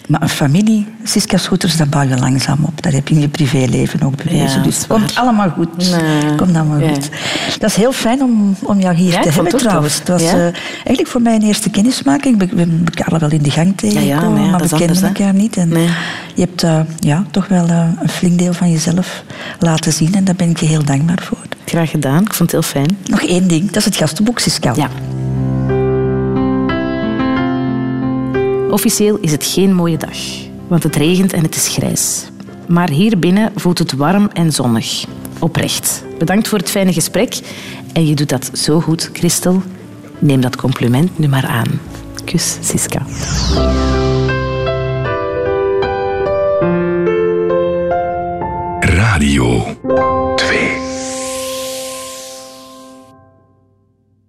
Maar een familie, Siska Schoeters, dat bouw je langzaam op. Dat heb je in je privéleven ook bewezen. dus het komt allemaal goed. Nee. Komt allemaal goed. Dat is heel fijn om, om jou hier te hebben trouwens. Het was uh, eigenlijk voor mij een eerste kennismaking. We hebben elkaar wel in de gang tegengekomen, nee, maar we kenden elkaar niet. En je hebt uh, ja, toch wel uh, een flink deel van jezelf laten zien. En daar ben ik je heel dankbaar voor. Graag gedaan. Ik vond het heel fijn. Nog één ding. Dat is het gastenboek, Siska. Ja. Officieel is het geen mooie dag, want het regent en het is grijs. Maar hier binnen voelt het warm en zonnig. Oprecht. Bedankt voor het fijne gesprek. En je doet dat zo goed, Christel. Neem dat compliment nu maar aan. Kus, Siska. Radio 2